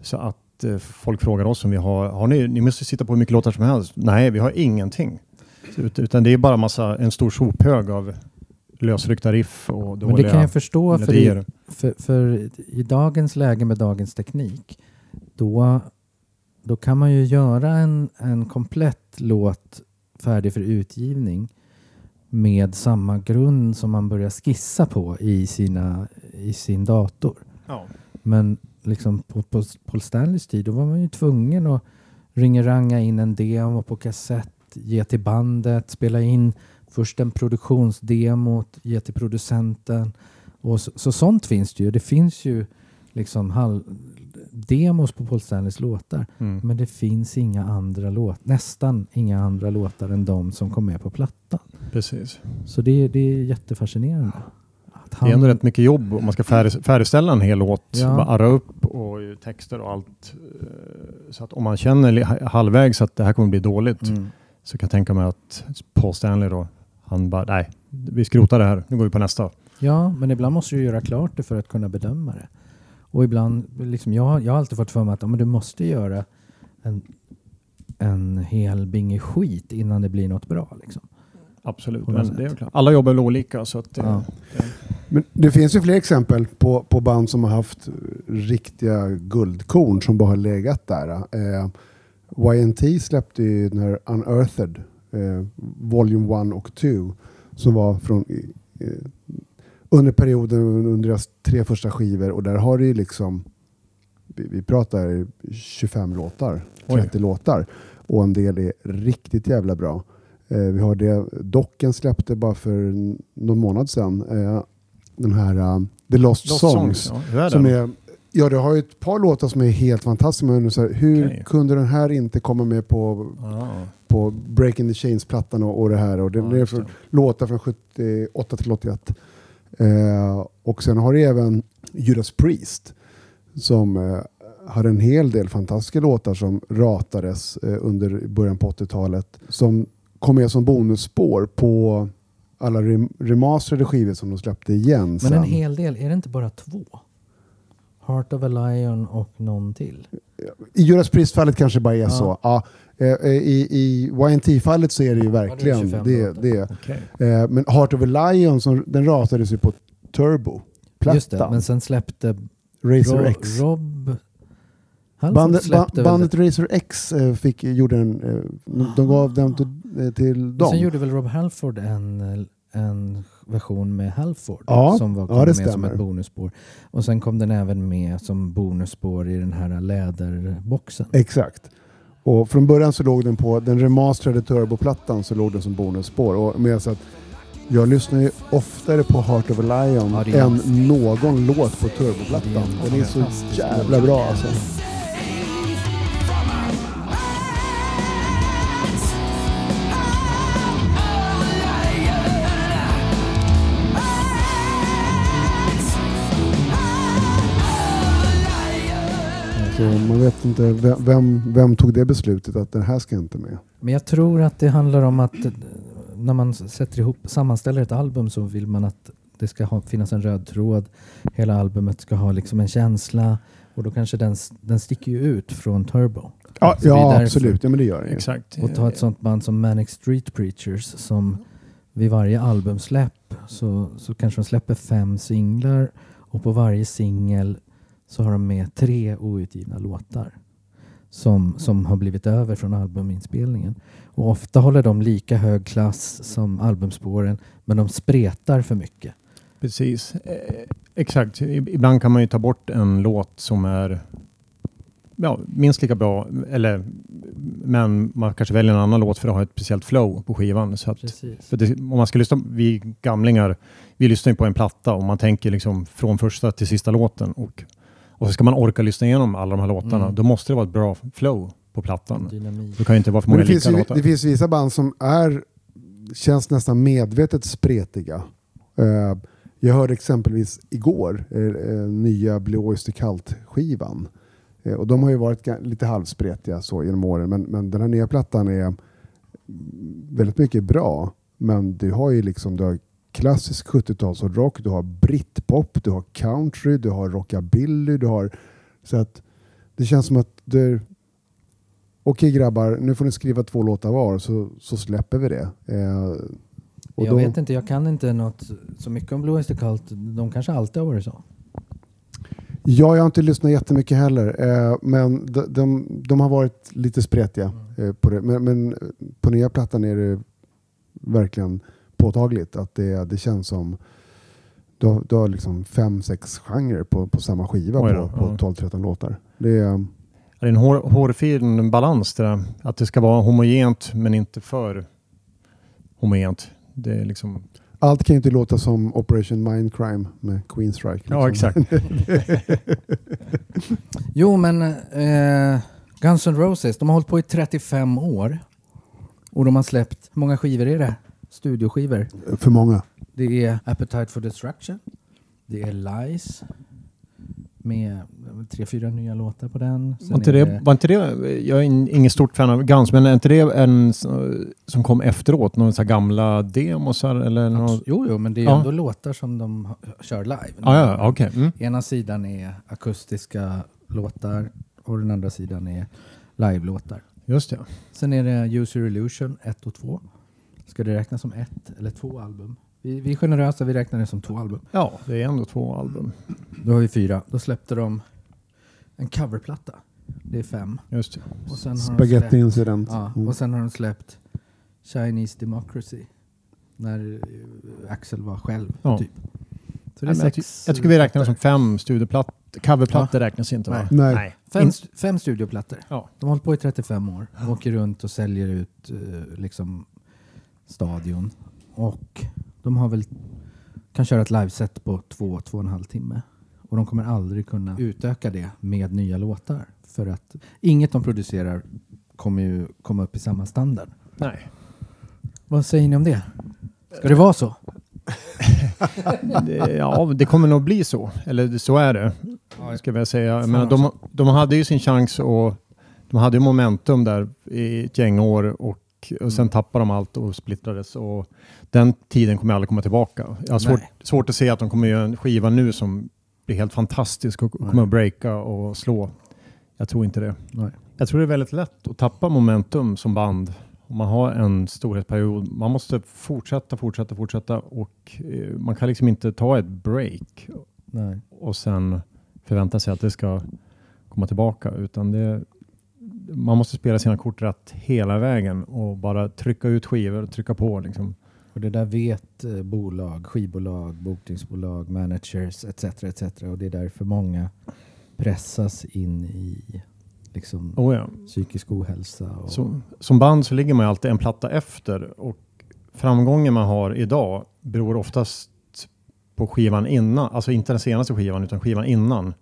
Så att eh, folk frågar oss om vi har, har ni, ni måste sitta på hur mycket låtar som helst. Nej, vi har ingenting. Ut- Utan det är bara massa, en stor sophög av lösryckta riff och Men dåliga det kan jag förstå, för i, för, för i dagens läge med dagens teknik, då, då kan man ju göra en, en komplett låt färdig för utgivning med samma grund som man börjar skissa på i, sina, i sin dator. Ja. Men liksom på, på Paul Stanleys tid, då var man ju tvungen att ringa in en demo på kassett, ge till bandet, spela in först en produktionsdemo, ge till producenten. Och så, så sånt finns det ju. Det finns ju liksom halv, demos på Paul Stanleys låtar. Mm. Men det finns inga andra låtar, nästan inga andra låtar än de som kom med på plattan. Precis. Så det, det är jättefascinerande. Att Det är ändå rätt mycket jobb om man ska färdig, färdigställa en hel låt. Ja. Bara arra upp och texter och allt. Eh, Så att om man känner halvvägs att det här kommer bli dåligt Mm. så kan jag tänka mig att Paul Stanley då, han bara nej, vi skrotar det här, nu går vi på nästa. Ja, men ibland måste du göra klart det för att kunna bedöma det. Och ibland, liksom, jag, har- jag har alltid fått för mig att ja, men du måste göra en, en hel binge skit innan det blir något bra. Liksom. Absolut, men det är klart. alla jobbar väl olika så att det, Ja. Men det finns ju fler exempel på, på band som har haft riktiga guldkorn som bara har legat där. Eh, YNT släppte ju den här Unearthed, eh, Volume 1 och 2, som var från eh, under perioden under deras tre första skivor och där har det ju liksom, vi, vi pratar 25 låtar, Oj. 30 låtar och en del är riktigt jävla bra. Eh, vi har det Docken släppte bara för någon månad sedan. Eh, den här uh, The Lost, Lost Songs. ja, hur är som är, ja, det har ju ett par låtar som är helt fantastiska. Men så här, hur Okej. kunde den här inte komma med på, Ja, på Breaking the Chains-plattan och, och det här? Och det, ja, det är för, låtar från 78 till 81. Eh, och sen har det även Judas Priest som eh, har en hel del fantastiska låtar som ratades eh, under början på 80-talet. Som kom med som bonusspår på alla rem remasterade skivor som de släppte igen Men sen. en hel del, är det inte bara två? Heart of a Lion och någon till? I Judas Priest-fallet kanske bara är Ja. så. Ja, I i YNT-fallet så är det ju verkligen 25 det. låtar. det. Okej. Eh, men Heart of a Lion, som, den ratades ju på Turbo-plattan. Just det, men sen släppte Razor Ro- X. Rob Bandet, ba, bandet det. Razor X eh, fick, gjorde en, eh, de gav den till, eh, till dem. Sen gjorde väl Rob Halford en, en version med Halford Ja, som var ja, kom det med som stämmer. ett bonusspår. Och sen kom den även med som bonusspår i den här läderboxen. Exakt. Och från början så låg den på den remasterade turboplattan så låg den som bonusspår. Och med så att jag lyssnar ju oftare på Heart of a Lion Ja, än någon låt på Ja, det är turboplattan. en Den är så jävla bra alltså. Man vet inte, vem, vem, vem tog det beslutet att den här ska inte med? Men jag tror att det handlar om att eh, när man sätter ihop, sammanställer ett album så vill man att det ska ha, finnas en röd tråd. Hela albumet ska ha liksom en känsla och då kanske den, den sticker ju ut från Turbo. Ja, ja absolut. Ja, men det gör den ju. Exakt. Och ta ett sånt band som Manic Street Preachers som vid varje albumsläpp så, så kanske de släpper fem singlar och på varje singel så har de med tre outgivna låtar som, som har blivit över från albuminspelningen. Och ofta håller de lika hög klass som albumspåren men de spretar för mycket. Precis. Eh, exakt. Ibland kan man ju ta bort en låt som är ja, minst lika bra eller men man kanske väljer en annan låt för att ha ett speciellt flow på skivan. Så att, det, om man ska lyssna, vi gamlingar, vi lyssnar ju på en platta och man tänker liksom från första till sista låten. Och, och så ska man orka lyssna igenom alla de här låtarna. Mm. Då måste det vara ett bra flow på plattan. Dynamik. Det kan ju inte vara för Men många det, finns lika ju, låtar. det finns vissa band som är, känns nästan medvetet spretiga. Eh, jag hörde exempelvis igår eh, eh, nya Blue Oyster Cult-skivan. Och de har ju varit lite halvspretiga så genom åren, men, men den här nya plattan är väldigt mycket bra. Men du har ju liksom du har klassisk 70-talsrock, du har britpop, du har country, du har rockabilly, du har... Så att det känns som att det, Okej grabbar, nu får ni skriva två låtar var så, så släpper vi det. Eh, Jag då, vet inte, jag kan inte något så mycket om Blue Oyster Cult. De kanske alltid har varit så. Ja, jag har inte lyssnat jättemycket heller, eh, men de, de, de har varit lite spretiga eh, på det. Men, men på nya plattan är det verkligen påtagligt att det, det känns som du har, du har liksom fem, sex genrer på, på samma skiva Oj på, på ja. 12-13 låtar. Det är, Det är en hår, hårfin balans det där. Att det ska vara homogent men inte för homogent. Det är liksom... allt kan ju inte låta som Operation Mindcrime med Queenstrike. Ja, liksom. exakt. Jo, men eh, Guns N' Roses, de har hållit på i 35 år. Och de har släppt, hur många skivor är det? Studioskivor. För många. Det är Appetite for Destruction. Det är Lies. Med tre, fyra nya låtar på den. Sen Var inte, är det, var inte det, jag är in- ingen stort fan av Guns, men är inte det en som kom efteråt? Några så här gamla demosar eller Abs- något? Jo, jo, men det är Ja. ändå låtar som de kör live. Ah, ja, okej. Mm. Ena sidan är akustiska låtar och den andra sidan är live-låtar. Just det. Sen är det User Illusion 1 och 2. Ska det räknas som ett eller två album? Vi, vi är generösa, vi räknar det som två album. Ja, det är ändå två album. Då har vi fyra. Då släppte de en coverplatta. Det är fem. Just det. Och sen har de Spaghetti släppt, Incident. ja, Mm. och sen har de släppt Chinese Democracy. När eh, Axel var själv. Ja. Typ. Så det är Nej, men jag, ty sex jag tycker vi räknar som fem studioplattor. Coverplattor räknas inte va? Nej. Nej. Fem, fem studioplattor. Ja. De har hållit på i 35 år. De åker runt och säljer ut eh, liksom stadion. Och de har väl kan köra ett liveset på två, två och en halv timme. Och de kommer aldrig kunna utöka det med nya låtar. För att inget de producerar kommer ju komma upp i samma standard. Nej. Vad säger ni om det? Ska det vara så? Det, ja, det kommer nog bli så. Eller så är det. Ska jag säga. Menar, de, de hade ju sin chans och de hade ju momentum där i ett gäng år och, och sen tappade de allt och splittrades. Och den tiden kommer aldrig komma tillbaka. Jag har svårt, svårt att se att de kommer göra en skiva nu som blir helt fantastisk och kommer att breaka och slå. Jag tror inte det. Nej. Jag tror det är väldigt lätt att tappa momentum som band om man har en storhetsperiod. Man måste fortsätta, fortsätta, fortsätta och eh, man kan liksom inte ta ett break Nej. och sen förvänta sig att det ska komma tillbaka utan det, man måste spela sina kort rätt hela vägen och bara trycka ut skivor och trycka på liksom. Och det där vet eh, bolag, skivbolag, bokningsbolag, managers etc. etc. Och det är därför många pressas in i liksom, Oh ja. psykisk ohälsa. Och, Så, som band så ligger man ju alltid en platta efter och framgången man har idag beror oftast på skivan innan, alltså inte den senaste skivan utan skivan innan.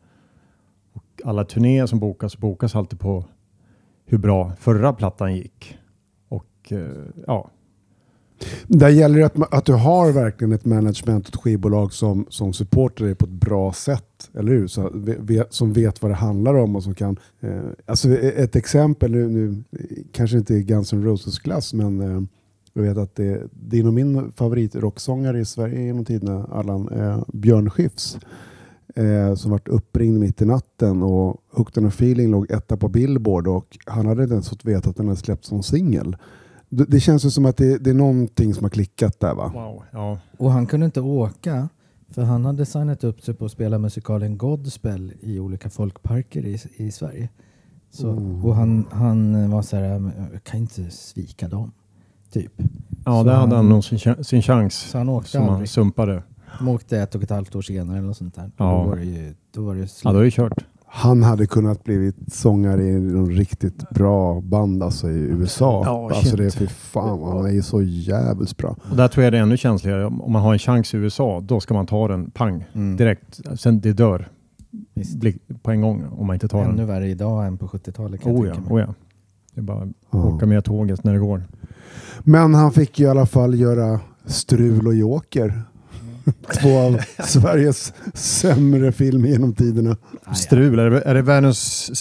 Och alla turnéer som bokas bokas alltid på hur bra förra plattan gick. Och eh, ja, Där gäller det att, att du har verkligen ett management och ett skivbolag som, som supportar dig på ett bra sätt. Eller hur? Så, vet, som vet vad det handlar om och som kan... Eh, alltså e-, ett exempel, nu, nu kanske inte Guns N' Roses-klass, men eh, jag vet att det, det är nog min favoritrocksångare i Sverige genom tiderna, Allan, eh, Björn Skifs. Eh, som vart uppringd mitt i natten och Hooked on a feeling låg etta på Billboard och han hade inte ens fått veta att den hade släppts som singel. Det, det känns ju som att det, det är någonting som har klickat där va? wow, ja. och han kunde inte åka för han hade signat upp sig på att spela musikalen Godspell i olika folkparker i, i Sverige. Så, Oh. Och han, han var så här, "Men jag kan inte svika dem. Typ. Ja, Så där hade han- han nog sin, sin chans Så han åkte som han aldrig. sumpade. De åkte ett och ett halvt år senare eller något sånt där. Ja. Då var det ju, då var det Ja, slut. då är det kört. Han hade kunnat blivit sångare i någon riktigt bra band alltså i USA. Ja, alltså det är för fan, han är ju så jävligt bra. Och där tror jag det är ännu känsligare. Om man har en chans i USA, då ska man ta den pang Mm. direkt. Sen det dör Visst. bli- på en gång om man inte tar Ännu den. värre idag än på 70-talet kan jag Oh ja, tänka mig. oh ja. Det är bara att Ja. åka med tåget när det går. Men han fick ju i alla fall göra Strul och Joker. Två av Sveriges sämre filmer genom tiderna. Strul, är det, är det världens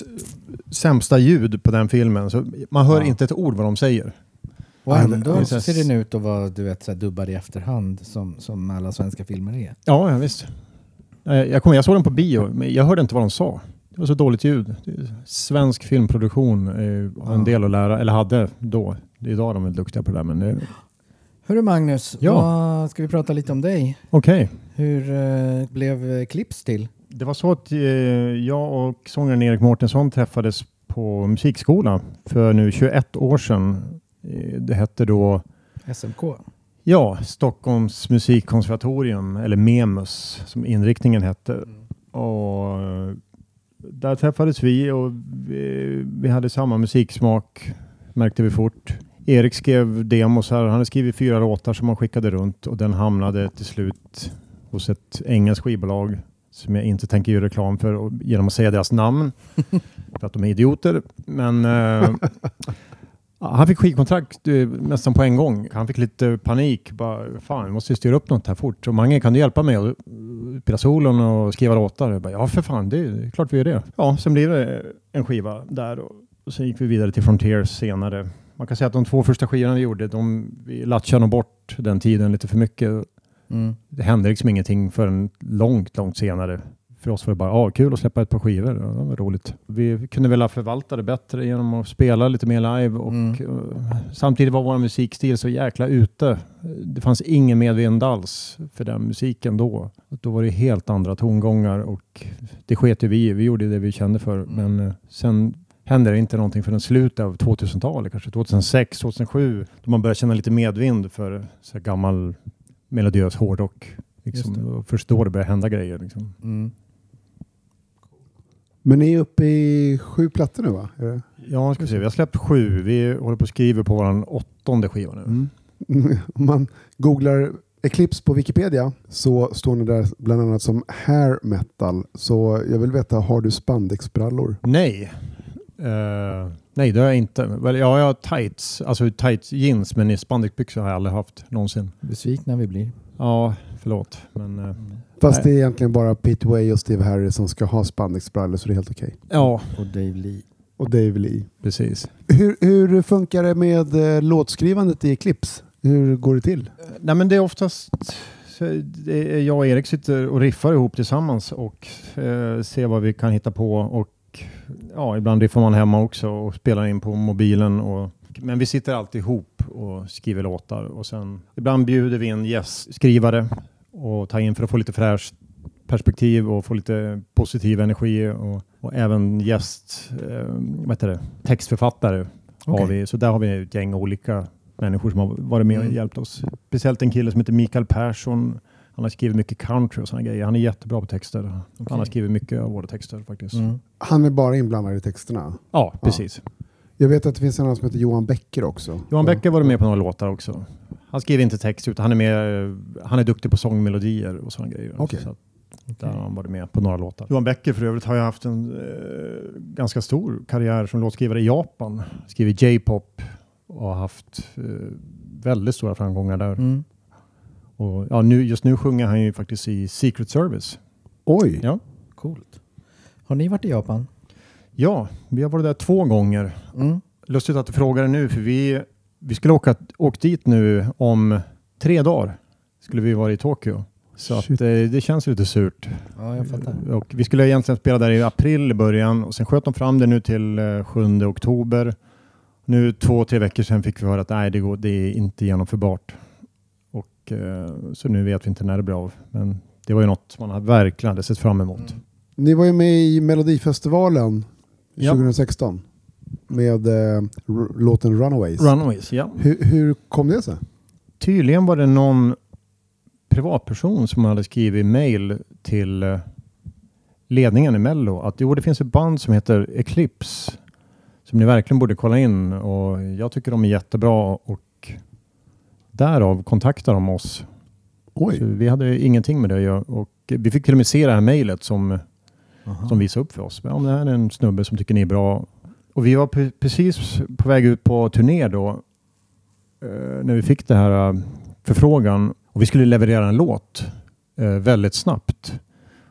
sämsta ljud på den filmen? Så man hör Ja. inte ett ord vad de säger. Och ändå det- ser den ut att vara du vet, så här dubbad i efterhand som, som alla svenska filmer är. Ja, ja visst. Jag, kommer, jag såg den på bio, men jag hörde inte vad de sa. Det var så dåligt ljud. Svensk filmproduktion har en del att lära, eller hade då. Idag är de väl duktiga på det där, men det- Hörru Magnus, Ja. vad, ska vi prata lite om dig? okej. Hur eh, blev eh, Clips till? Det var så att eh, jag och sångaren Erik Mårtensson träffades på musikskola för nu 21 år sedan. Eh, det hette då SMK? ja, Stockholms musikkonservatorium, eller MEMUS som inriktningen hette. Och eh, där träffades vi och vi, vi hade samma musiksmak märkte vi fort. Erik skrev demos här. Han hade skrivit fyra låtar som han skickade runt och den hamnade till slut hos ett engelskt skivbolag som jag inte tänker göra reklam för och, genom att säga deras namn för att de är idioter. Men eh, han fick skivkontrakt eh, nästan på en gång. Han fick lite panik. Bara, Fan, vi måste styra upp något här fort. Och Mange, kan du hjälpa mig att spela solon och skriva låtar? Jag bara, ja, för fan, det är klart vi gör det. Ja, sen blev det en skiva där och, och sen gick vi vidare till Frontiers senare. Man kan säga att de två första skivorna vi gjorde, de, vi latchade nog bort den tiden lite för mycket. Mm. Det hände liksom ingenting förrän långt, långt senare. För oss var det bara ah, kul att släppa ett par skivor. Ja, det var roligt. Vi kunde väl förvalta det bättre genom att spela lite mer live och Mm. eh, samtidigt var vår musikstil så jäkla ute. Det fanns ingen medvind alls för den musiken då. Då var det helt andra tongångar och det sket ju vi. Vi gjorde det vi kände för. Mm. Men eh, sen hände det inte någonting förrän slutet av 2000-talet, kanske 2006, 2007, då man började känna lite medvind för så här gammal melodiös hårdrock. Liksom. Och Först då det började hända grejer. Liksom. Mm. Men ni är uppe i sju plattor nu va? Ja, ska vi se. Vi har släppt sju. Vi håller på att skriva på vår åttonde skiva nu. Mm. Om man googlar Eclipse på Wikipedia så står ni där bland annat som hair metal. Så jag vill veta, har du spandexbrallor? Nej. Eh, nej, det har jag inte. Väl, ja, jag har tights, alltså tights jeans, men i spandexbyxor har jag aldrig haft någonsin. Besvikna vi blir. Ja, förlåt. Men eh, Fast Nej. det är egentligen bara Pete Way och Steve Harris som ska ha spandexbrallor så det är helt okej. ja, Och Dave Lee. Och Dave Lee. precis. Hur, hur funkar det med eh, låtskrivandet i Eclipse? Hur går det till? Nej, men det är oftast jag och Erik sitter och riffar ihop tillsammans och eh, ser vad vi kan hitta på. Och ja, ibland riffar man hemma också och spelar in på mobilen. Och, men vi sitter alltid ihop och skriver låtar och sen ibland bjuder vi in gästskrivare och tar in för att få lite fräscht perspektiv och få lite positiv energi och, och även gäst, eh, vad heter det, textförfattare har Okej. vi. Så där har vi ett gäng olika människor som har varit med och Mm. hjälpt oss. Speciellt en kille som heter Mikael Persson. Han har skrivit mycket country och sådana grejer. Han är jättebra på texter. Han har skrivit mycket av våra texter faktiskt. Mm. Han är bara inblandad i texterna. Ja, precis. Jag vet att det finns en annan som heter Johan Becker också. Johan Becker var med på några låtar också. Han skriver inte text utan han är, med, han är duktig på sångmelodier och sådana grejer. Okej. Så att där har han varit med på några låtar. Johan Becker för övrigt har ju haft en eh, ganska stor karriär som låtskrivare i Japan. Skrivit J-pop och har haft eh, väldigt stora framgångar där. Mm. Och, ja, nu, just nu sjunger han ju faktiskt i Secret Service. Oj! Ja. Coolt. Har ni varit i Japan? Ja, vi har varit där två gånger. Mm. Lustigt att du frågar det nu, för vi, vi skulle åka åkt dit nu om tre dagar. Skulle vi vara i Tokyo. Så att, eh, det känns lite surt. Ja, jag fattar. Och vi skulle egentligen spela där i april i början och sen sköt de fram det nu till eh, 7 oktober. Nu två, tre veckor sedan fick vi höra att nej, det, går, det är inte genomförbart. Och, eh, så nu vet vi inte när det blir av. Men det var ju något man verkligen hade sett fram emot. Mm. Ni var ju med i Melodifestivalen Ja. 2016 med eh, låten Runaways. Runaways, ja. hur, hur kom det sig? Tydligen var det någon privatperson som hade skrivit mail till eh, ledningen i Mello att jo, det finns ett band som heter Eclipse som ni verkligen borde kolla in och jag tycker de är jättebra och därav kontaktar de oss. Vi hade ingenting med det att göra och vi fick till och med se det här mejlet som, Aha. som visade upp för oss. Ja, det här är en snubbe som tycker ni är bra. Och vi var pre- precis på väg ut på turné då eh, när vi fick det här eh, förfrågan och vi skulle leverera en låt eh, väldigt snabbt.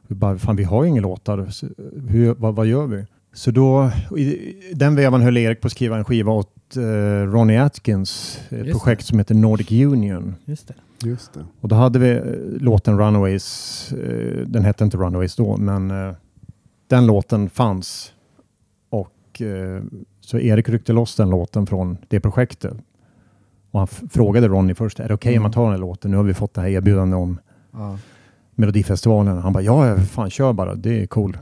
Vi bara, fan vi har ju inga låtar. Hur, vad, vad gör vi? Så då, i den vevan höll Erik på att skriva en skiva åt eh, Ronnie Atkins, ett Just projekt som heter Nordic Union. Just det. just det. Och då hade vi eh, låten Runaways. Eh, den hette inte Runaways då, men eh, den låten fanns. Och eh, så Erik ryckte loss den låten från det projektet. Och han frågade Ronny först, är det okej om man tar den här låten? Nu har vi fått det här erbjudandet om Ja. Melodifestivalen. Han bara, ja, ja, fan kör bara, det är cool.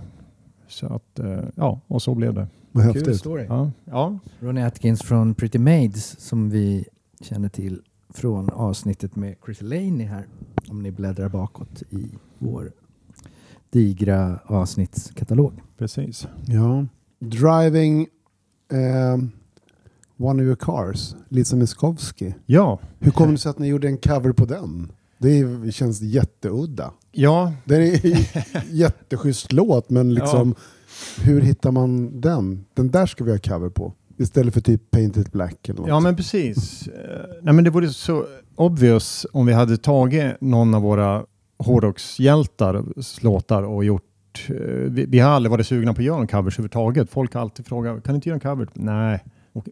Så att, eh, ja, och så blev det. Vad Kul häftigt. story. Ja, ja. Ronnie Atkins från Pretty Maids som vi känner till från avsnittet med Chris Laney här. Om ni bläddrar bakåt i vår digra avsnittskatalog. precis. Ja. Driving ehm, One of your cars, Lisa Miskovsky. Ja, Hur kom det sig att ni gjorde en cover på den? Det känns jätteudda. ja, Det är en jätteschysst låt, men liksom hur hittar man den? Den där ska vi ha cover på. Istället för typ Painted Black eller något. Ja men precis. Eh, Nej, men det vore så obvious om vi hade tagit någon av våra hårdrockshjältar låtar och gjort eh, vi, vi har aldrig varit sugna på att göra en covers överhuvudtaget. Folk har alltid frågat, kan du inte göra en cover? Nej.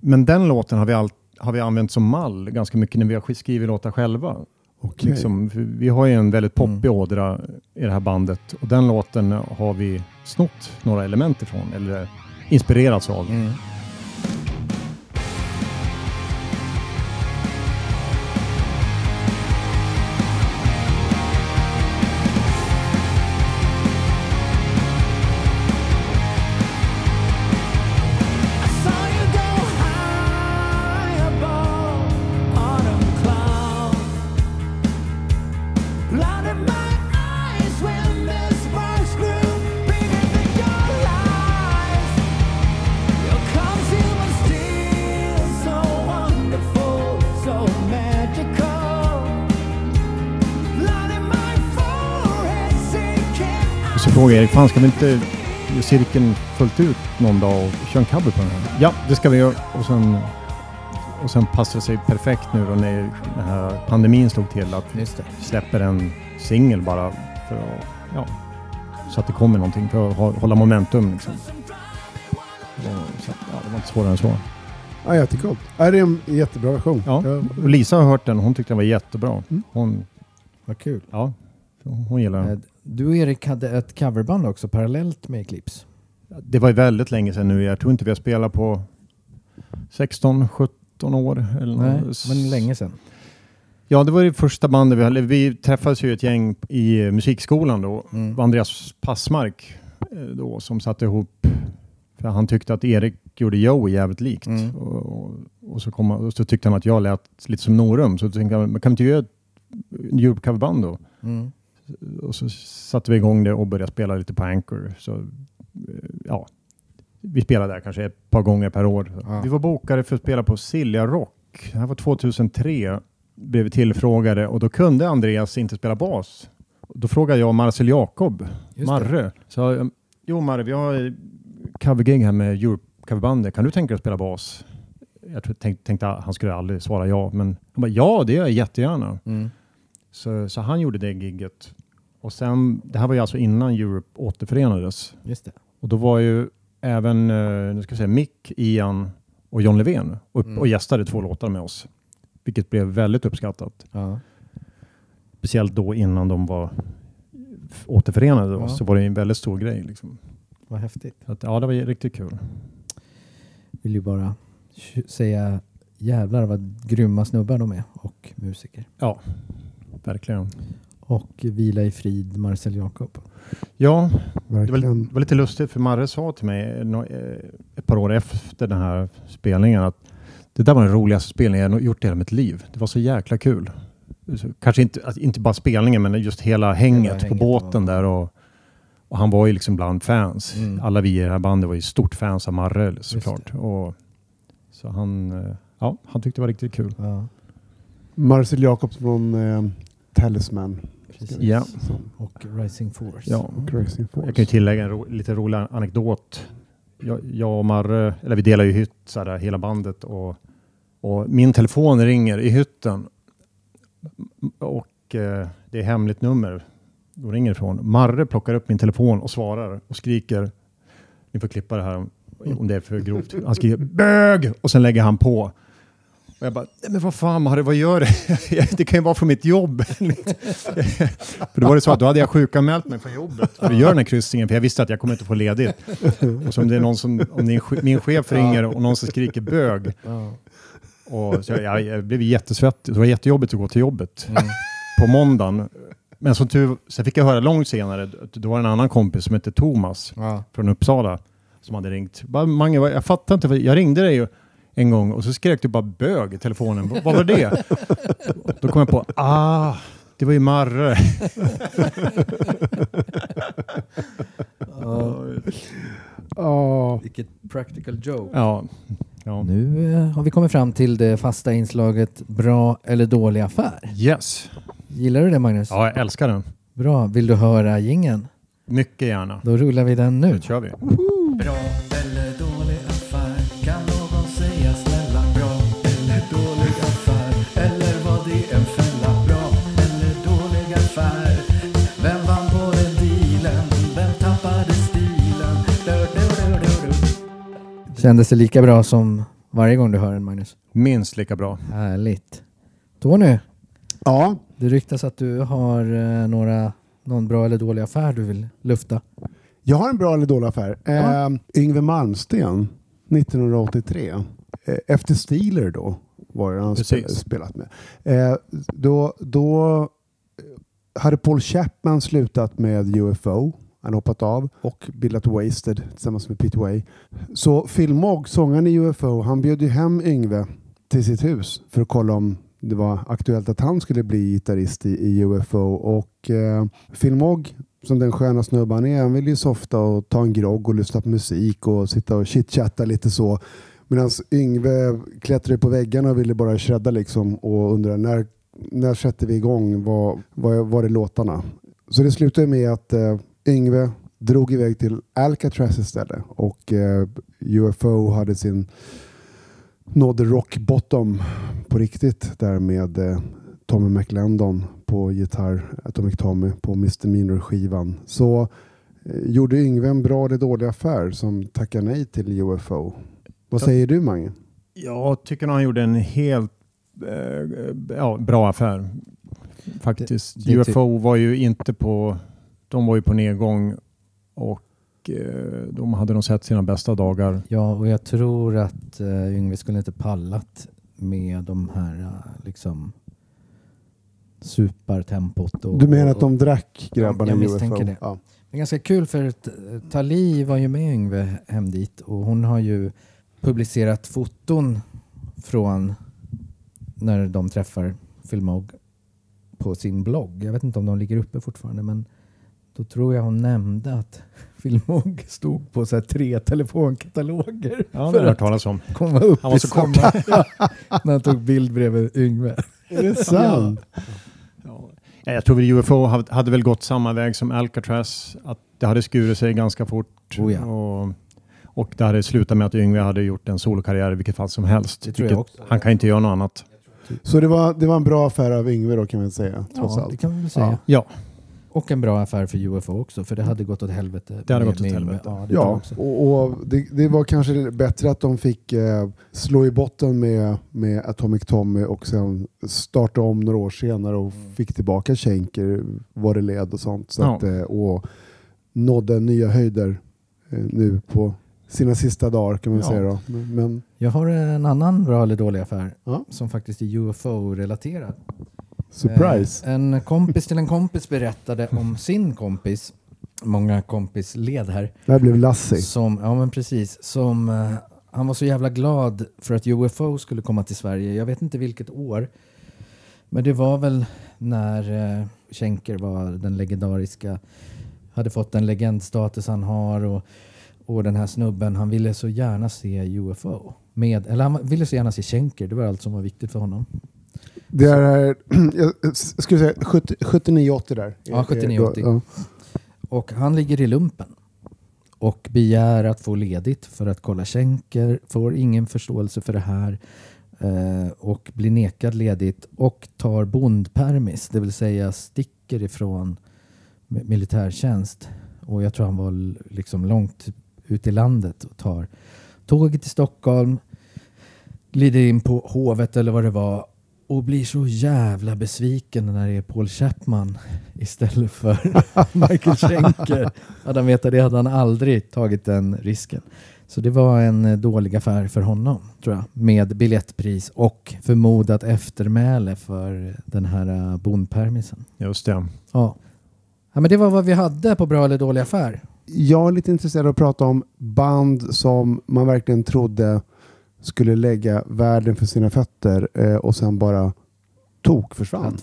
Men den låten har vi, all, har vi använt som mall ganska mycket när vi har skrivit låtar själva. Okej. Liksom, vi har ju en väldigt poppig ådra i det här bandet och den låten har vi snott några element ifrån eller inspirerats av. I Erik, fan ska vi inte göra cirkeln fullt ut någon dag och köra en cover på den här? Ja, det ska vi göra. Och sen, och sen passade det sig perfekt nu då när den här pandemin slog till att vi Just det. släpper en singel bara för att, ja, så att det kommer någonting för att hålla momentum liksom. Så, ja, det var inte svårare än så. Ja, jättecoolt. Ja, det är en jättebra version. Ja. Och Lisa har hört den och hon tyckte den var jättebra. Mm. Hon, Vad kul. ja, hon gillar den. Eh, Du och Erik hade ett coverband också parallellt med Eclipse. Det var ju väldigt länge sedan nu. Jag tror inte vi har spelat på 16, 17 år. Eller Nej, något. men länge sedan. Ja, det var det första bandet vi hade. Vi träffades ju ett gäng i musikskolan då. Mm. Andreas Passmark eh, då som satte ihop. För han tyckte att Erik gjorde Joey jävligt likt. Mm. Och, och, så kom, han- och så tyckte han att jag lät lite som Norum. Så tänkte jag, men kan vi inte göra ett Europe-coverband då? Mm. Och så satte vi igång det och började spela lite på Anchor. Så, eh, ja, vi spelade där kanske ett par gånger per år. Ja. Vi var bokade för att spela på Silja Rock. Det här var 2003. Blev vi tillfrågade och då kunde Andreas inte spela bas. Då frågade jag Marcel Jakob, Just det. Marre. Så, jag, jo Marre, vi har covergig här med Europe-coverbandet. Kan du tänka dig att spela bas? Jag tänkte att han skulle aldrig svara ja, men han bara, ja det gör jag jättegärna. Mm. Så, så han gjorde det gigget. Och sen, det här var ju alltså innan Europe återförenades. Just det. Och då var ju även eh, nu ska jag säga, Mick, Ian och John Levén upp Mm. och gästade två låtar med oss. Vilket blev väldigt uppskattat. Ja. Speciellt då innan de var återförenade då, Ja. så var det en väldigt stor grej. Liksom. Vad häftigt. Att, ja, det var riktigt kul. Vill ju bara säga jävlar vad grymma snubbar de är och musiker. Ja, verkligen. Och vila i frid Marcel Jakob. Ja, det var, Verkligen. det var lite lustigt för Marre sa till mig eh, ett par år efter den här spelningen att det där var den roligaste spelningen jag gjort i hela mitt liv. Det var så jäkla kul. Kanske inte, att- inte bara spelningen men just hela hänget, hänget på båten och- där och, och Och han var ju liksom bland fans. Mm. Alla vi i det här bandet var ju stort fans av Marre såklart. Och, så han, eh, ja, han tyckte det var riktigt kul. Ja. Marcel Jacobs från eh, Talisman. Precis. Ja. Och Rising Force. Ja. och Racing Force. Jag kan ju tillägga en ro, lite rolig anekdot. Jag, jag och Marre, eller vi delar ju hytt så här, hela bandet och, och min telefon ringer i hytten och eh, det är hemligt nummer. Då ringer ifrån. Marre plockar upp min telefon och svarar och skriker. Ni får klippa det här om, om det är för grovt. Han skriker bög och sen lägger han på. Och jag bara, nej men vad fan Marre, vad gör du? det kan ju vara från mitt jobb. för då var det så att då hade jag sjukanmält mig från jobbet för att göra den här kryssningen, för jag visste att jag kommer inte få ledigt. Och så om det är någon som, om din, min chef ringer och någon som skriker bög, och så jag, jag, blev jättesvettig. Det var jättejobbigt att gå till jobbet Mm. på måndagen. Men som tur sen fick jag höra långt senare, det var en annan kompis som hette Thomas Ja. från Uppsala som hade ringt. Mange, jag fattar inte, jag ringde dig ju en gång och så skrek du bara bög i telefonen. Vad var det? Då kom jag på, ah, det var ju Marre. Ja. Ja, Vilket practical joke. Ja, ja. Nu eh, har vi kommit fram till det fasta inslaget bra eller dålig affär. Yes. Gillar du det Magnus? Ja, jag älskar den. Bra. Vill du höra gingen? Mycket gärna. Då rullar vi den nu. Nu kör vi. Bra eller dålig Kändes det lika bra som varje gång du hör den Magnus? Minst lika bra. Härligt. Tony, ja, det ryktas att du har eh, några, någon bra eller dålig affär du vill lufta. jag har en bra eller dålig affär. Ja. Eh, Yngve Malmsten, 1983. Eh, efter Steeler då var det han Precis. spel, spelat med. Eh, då, då hade Paul Chapman slutat med UFO. Han har hoppat av och bildat Wasted tillsammans med Pete Way. Så Phil Mogg, sångaren i UFO, han bjöd ju hem Yngve till sitt hus för att kolla om det var aktuellt att han skulle bli gitarrist i, i UFO. Och eh, Phil Mogg, som den sköna snubben han är, han vill ju softa och ta en grogg och lyssna på musik och sitta och chitchatta lite så. Medan Yngve klättrade på väggarna och ville bara shredda liksom och undrade när, när sätter vi igång? Var, var, var är låtarna? Så det slutade med att eh, Yngve drog iväg till Alcatraz istället och eh, UFO hade sin nådde rock bottom på riktigt där med eh, Tommy McLendon på gitarr, Atomic Tommy på Mr Minor-skivan. Så eh, gjorde Yngve en bra eller dålig affär som tackar nej till UFO. Vad Ja. säger du Mange? Jag tycker han gjorde en helt eh, ja, bra affär. Faktiskt. Det- det ty- UFO var ju inte på... De var ju på nedgång och eh, de hade nog sett sina bästa dagar. Ja, och jag tror att uh, Yngve skulle inte pallat med de här uh, liksom supertempot. Och, Du menar att de drack grabbarna jag i misstänker UFO? det. Ja. Det är ganska kul för att, eh, Tali var ju med Yngve hem dit och hon har ju publicerat foton från när de träffar Phil Mogg på sin blogg. Jag vet inte om de ligger uppe fortfarande men då tror jag hon nämnde att Phil Mogg stod på så här tre telefonkataloger Ja, det har för jag hört att talas om. komma upp Han var så kort. samma... när han tog bild bredvid Yngve. Är det sant? Ja. Ja, Jag tror väl UFO hade, väl gått samma väg som Alcatraz. Att det hade skurit sig ganska fort. Oh ja. och, och det hade slutat med att Yngve hade gjort en solokarriär i vilket fall som helst. Det tror jag Vilket- också. Han kan inte göra något annat. Så det var, det var en bra affär av Yngve då kan man säga, trots Ja, allt. det kan man väl säga. Ja. Och en bra affär för UFO också, för det hade gått åt helvete. Det hade med- gått åt med- helvete. Ja, det Ja, också. och, och det, det var kanske bättre att de fick eh, slå i botten med, med Atomic Tommy och sen starta om några år senare och fick tillbaka Schenker vad det led och sånt. Så Ja. att, eh, och nådde nya höjder eh, nu på sina sista dagar kan man Ja. säga. Då. Men, men Jag har en annan bra eller dålig affär Ja. som faktiskt är UFO-relaterad. Surprise! Eh, en kompis till en kompis berättade om sin kompis, många kompisled här, det här blev Lassie. som, ja men precis, som eh, han var så jävla glad för att UFO skulle komma till Sverige. Jag vet inte vilket år, men det var väl när uh, Schenker var den legendariska hade fått den legendstatus han har och, och den här snubben, han ville så gärna se UFO. Med, eller han ville så gärna se Schenker, det var allt som var viktigt för honom. Det är, jag skulle säga 70 79-80 där. Ja, 79-80. Ja. Och han ligger i lumpen och begär att få ledigt för att kolla Schenker, får ingen förståelse för det här eh, och blir nekad ledigt och tar bondpermis, det vill säga sticker ifrån mi- militärtjänst. Och jag tror han var liksom långt ut i landet och tar tåget till Stockholm, glider in på hovet eller vad det var och blir så jävla besviken när det är Paul Chapman istället för Michael Schenker. Hade han vetat det hade han aldrig tagit den risken. Så det var en eh, dålig affär för honom, tror jag. Med biljettpris och förmodat eftermäle för den här eh, bondpermisen. Just det. Ja. ja, men det var vad vi hade på bra eller dålig affär. Jag är lite intresserad av att prata om band som man verkligen trodde skulle lägga världen för sina fötter eh, och sen bara tok försvann.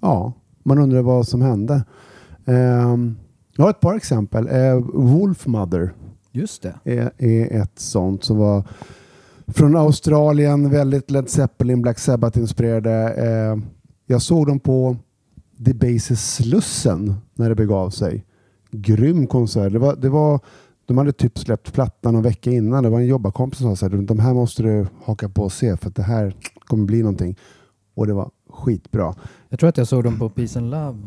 Ja, man undrar vad som hände. Ehm, jag har ett par exempel. Eh, Wolfmother Just det. är, är ett sånt som var från Australien, väldigt Led Zeppelin, Black Sabbath-inspirerade. Eh, jag såg dem på Debases Slussen när det begav sig. Grym konsert. Det var, det var, de hade typ släppt plattan en vecka innan. Det var en jobbarkompis som sa så här, de här måste du haka på och se för att det här kommer bli någonting. Och det var skitbra. Jag tror att jag såg dem på Peace and Love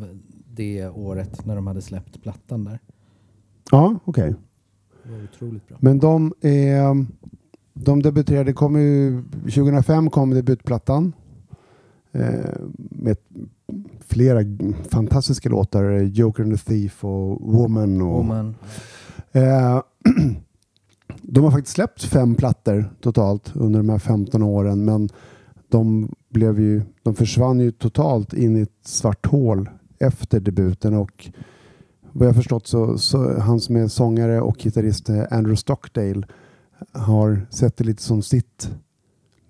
det året när de hade släppt plattan där. Ja, okej. Det var otroligt bra. Men de, är, de debuterade, kom ju, 2005 kom debutplattan. Eh, med flera fantastiska låtar. Joker and the Thief och Woman. Och, Woman. Eh, de har faktiskt släppt fem plattor totalt under de här 15 åren. Men de, blev ju, de försvann ju totalt in i ett svart hål efter debuten. Och vad jag förstått så, så han som är sångare och gitarrist eh, Andrew Stockdale har sett det lite som sitt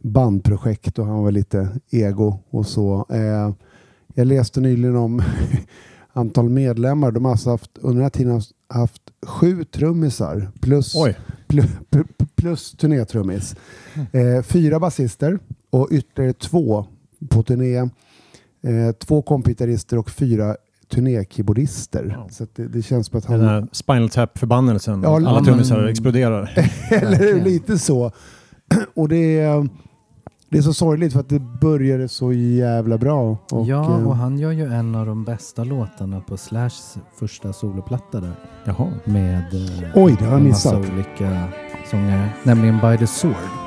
bandprojekt och han var lite ego och så. Eh, jag läste nyligen om antal medlemmar. De har alltså haft, under den här tiden haft, sju trummisar plus, Oj. plus, plus turnétrummis. Eh, fyra basister och ytterligare två på turné. Eh, två kompgitarrister och fyra turnékeyboardister. Så att det, det känns som att Den han... här Spinal Tap-förbannelsen. Ja, Alla trummisar exploderar. Eller lite så. Och det är, det är så sorgligt för att det började så jävla bra. Och, ja, eh, och han gör ju en av de bästa låtarna på Slashs första soloplatta där. Jaha. Med eh, Oj, det har en massa missat. olika sångare. Nämligen By the Sword.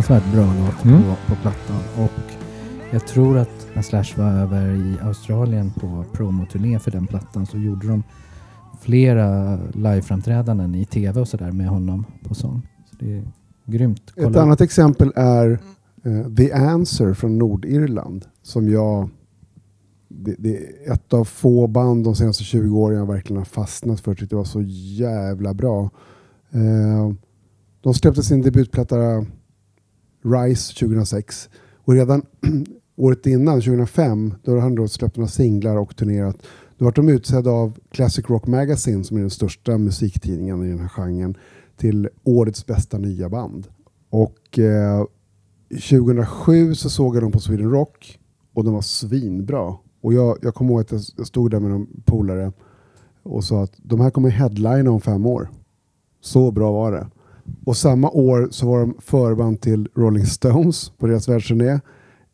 Fruktansvärt bra låt Mm. på, på plattan. Och jag tror att när Slash var över i Australien på promoturné för den plattan så gjorde de flera liveframträdanden i tv och sådär med honom på sång. Så det är grymt. Ett annat exempel är eh, The Answer från Nordirland. Som jag... Det, det är ett av få band de senaste 20 åren jag verkligen har fastnat för. Tyckte det var så jävla bra. Eh, de släppte sin debutplatta Rise 2006. Och redan året innan, 2005, då hade han då släppt några singlar och turnerat. Då var de utsedda av Classic Rock Magazine, som är den största musiktidningen i den här genren, till årets bästa nya band. Och eh, 2007 så såg jag dem på Sweden Rock och de var svinbra. Och jag, jag kommer ihåg att jag jag stod där med någon polare och sa att de här kommer headlina om fem år. Så bra var det. Och samma år så var de förband till Rolling Stones på deras världsturné.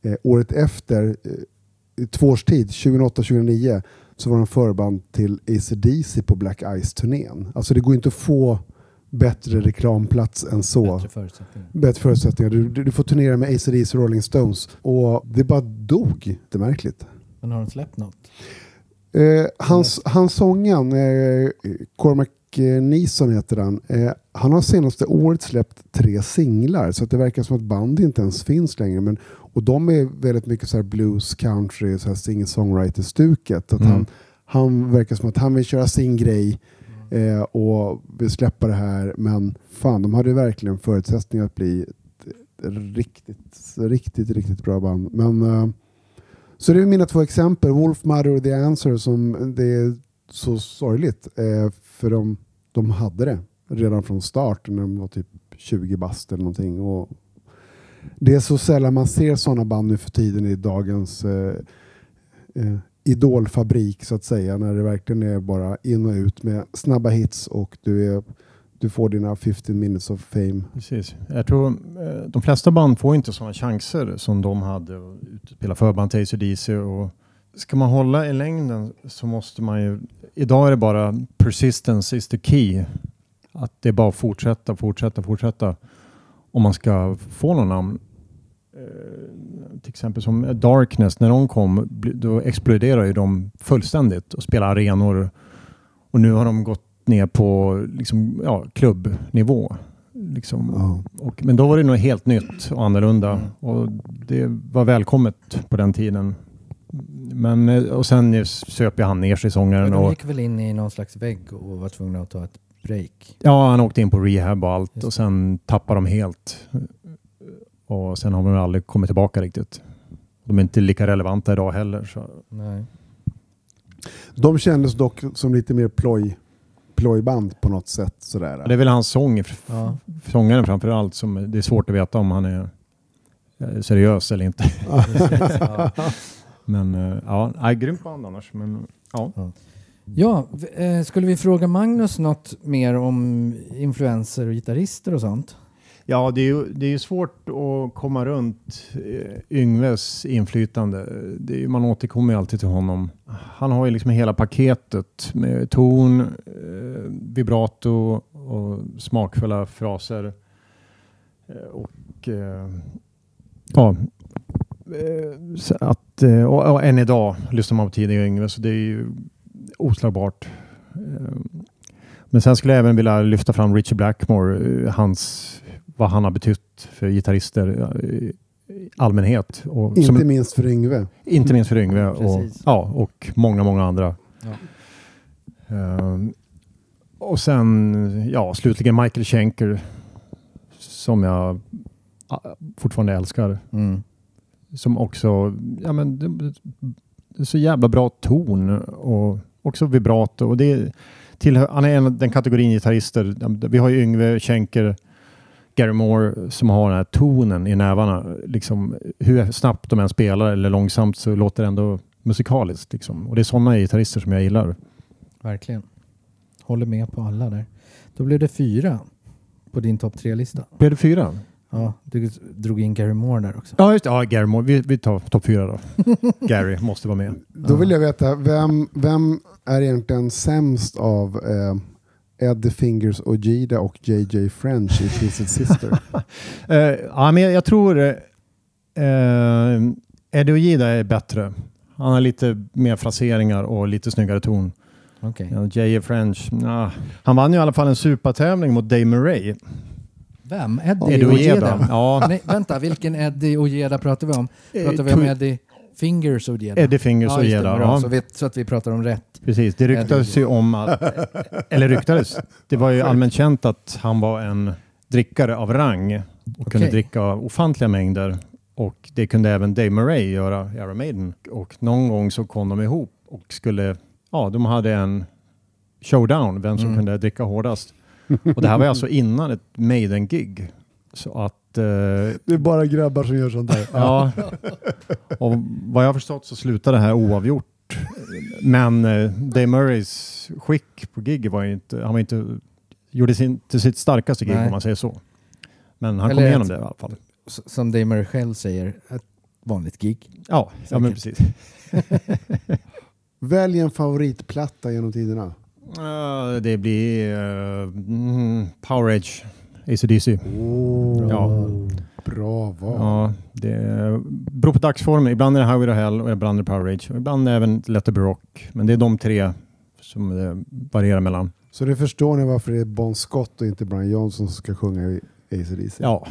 Eh, året efter, eh, i två års tid, 2008-2009, så var de förband till AC/DC på Black Ice-turnén. Alltså det går inte att få bättre reklamplats än så. Bättre förutsättningar. Bättre förutsättningar. Du, du, du får turnera med AC/DC och Rolling Stones. Och det bara dog. Det är märkligt. Men har de släppt något? Eh, hans, hans sången, eh, Cormac eh, Neeson heter han. Eh, han har senaste året släppt tre singlar så att det verkar som att band inte ens finns längre. Men, och de är väldigt mycket så här blues, country, singer-songwriter-stuket. Mm. han, han verkar som att han vill köra sin grej eh, och vill släppa det här. Men fan, de hade verkligen förutsättningar att bli ett riktigt, riktigt, riktigt bra band. Men eh, så det är mina två exempel, Wolf Mother och The Answer, som det är så sorgligt. Eh, för de, de hade det redan från start när de var typ 20 bast eller någonting. Och det är så sällan man ser sådana band nu för tiden i dagens eh, eh, idolfabrik så att säga. När det verkligen är bara in och ut med snabba hits och du, är, du får dina 15 minutes of fame. Precis. Jag tror eh, de flesta band får inte sådana chanser som de hade att spela förband till ACDC och ska man hålla i längden så måste man ju, idag är det bara persistence is the key. Att det är bara att fortsätta, fortsätta, fortsätta om man ska få någon namn. Eh, till exempel som Darkness, när de kom, då exploderade ju de fullständigt och spelade arenor. Och nu har de gått ner på liksom, ja, klubbnivå. Liksom. Ja. Och, men då var det nog helt nytt och annorlunda och det var välkommet på den tiden. Men, eh, och sen söp ju han ner sig sångaren De och gick väl in i någon slags vägg och var tvungna att ta ett break. ja, han åkte in på rehab och allt Just och sen tappade de helt. Och sen har de aldrig kommit tillbaka riktigt. De är inte lika relevanta idag heller. Så. Nej. De kändes dock som lite mer ploj, plojband på något sätt. Sådär. Det är väl hans sång, Ja. sångaren framför allt, som det är svårt att veta om han är eh, seriös eller inte. Precis, ja. Men eh, ja, nej, grymt band annars. Men, ja. Ja, v- eh, skulle vi fråga Magnus något mer om influenser och gitarrister och sånt? Ja, det är ju det är ju svårt att komma runt eh, Yngves inflytande. Det är, man återkommer ju alltid till honom. Han har ju liksom hela paketet med ton, vibrato och smakfulla fraser. Och ja, att, eh, och, och än idag lyssnar man på tidiga Yngve så det är ju oslagbart. Eh, Men sen skulle jag även vilja lyfta fram Richie Blackmore, eh, hans, vad han har betytt för gitarrister eh, i allmänhet. Och Inte som, minst för Yngve. inte minst för Yngve och, ja, och många, många andra. Ja. Ehm, och sen, ja, slutligen Michael Schenker som jag ah, fortfarande älskar. Mm. Som också, ja men det, det är så jävla bra ton och också vibrato. Och det tillhör, han är en av den kategorin gitarrister. Vi har ju Yngve Schenker, Gary Moore som har den här tonen i nävarna. Liksom, hur snabbt de än spelar eller långsamt så låter det ändå musikaliskt. Liksom. Och det är sådana gitarrister som jag gillar. Verkligen. Håller med på alla där. Då blev det fyra på din topp tre-lista. Blev det fyra? Ja, du drog in Gary Moore där också. Ja, just det. Ja, Gary Moore. Vi, vi tar topp fyra då. Gary måste vara med. Då vill jag veta, vem, vem är egentligen sämst av eh, Ed the Fingers Ojeda och JJ French i Twisted Sister? Eh, ja, men jag, jag tror eh, eh, Eddie Ojeda är bättre. Han har lite mer fraseringar och lite snyggare ton. Okej. Ja, J.A. French, nah. Han vann ju i alla fall en supertävling mot Dave Murray. Vem? Eddie, Eddie Ojeda? Ja, Nej, vänta, vilken Eddie Ojeda pratar vi om? Pratar vi Eh, om Eddie Fingers Ojeda? Eddie Fingers ja, det, Ojeda. bra. Ja, Så, vi, så att vi pratar om rätt. precis. Det ryktades ju om att, eller ryktades, det var ju allmänt känt att han var en drickare av rang och kunde Okej. dricka ofantliga mängder. Och det kunde även Dave Murray göra, i Iron Maiden. Och någon gång så kom de ihop och skulle, ja, de hade en showdown, vem som Mm. kunde dricka hårdast. Och det här var alltså innan ett Maiden-gig. Så att, eh, Det är bara grabbar som gör sånt där. ja. Och vad jag har förstått så slutade det här oavgjort. Men eh, Dave Murrays skick på gig var ju inte, han var inte, gjorde sin, inte sitt starkaste gig Nej. om man säger så. Men han Eller kom igenom ett- det i alla fall. Som Damer själv säger, ett vanligt gig. Ja, ja men precis. Välj en favoritplatta genom tiderna. Eh, det blir uh, mm, Power Edge, ACDC. Oh. Ja. Bra val. Ja, det beror på dagsformen. Ibland är det Highway to Hell och ibland är det Power. Och ibland även Let It Be Rock. Men det är de tre som det varierar mellan. Så det förstår ni varför det är Bon Scott och inte Brian Johnson som ska sjunga i AC/DC. Ja,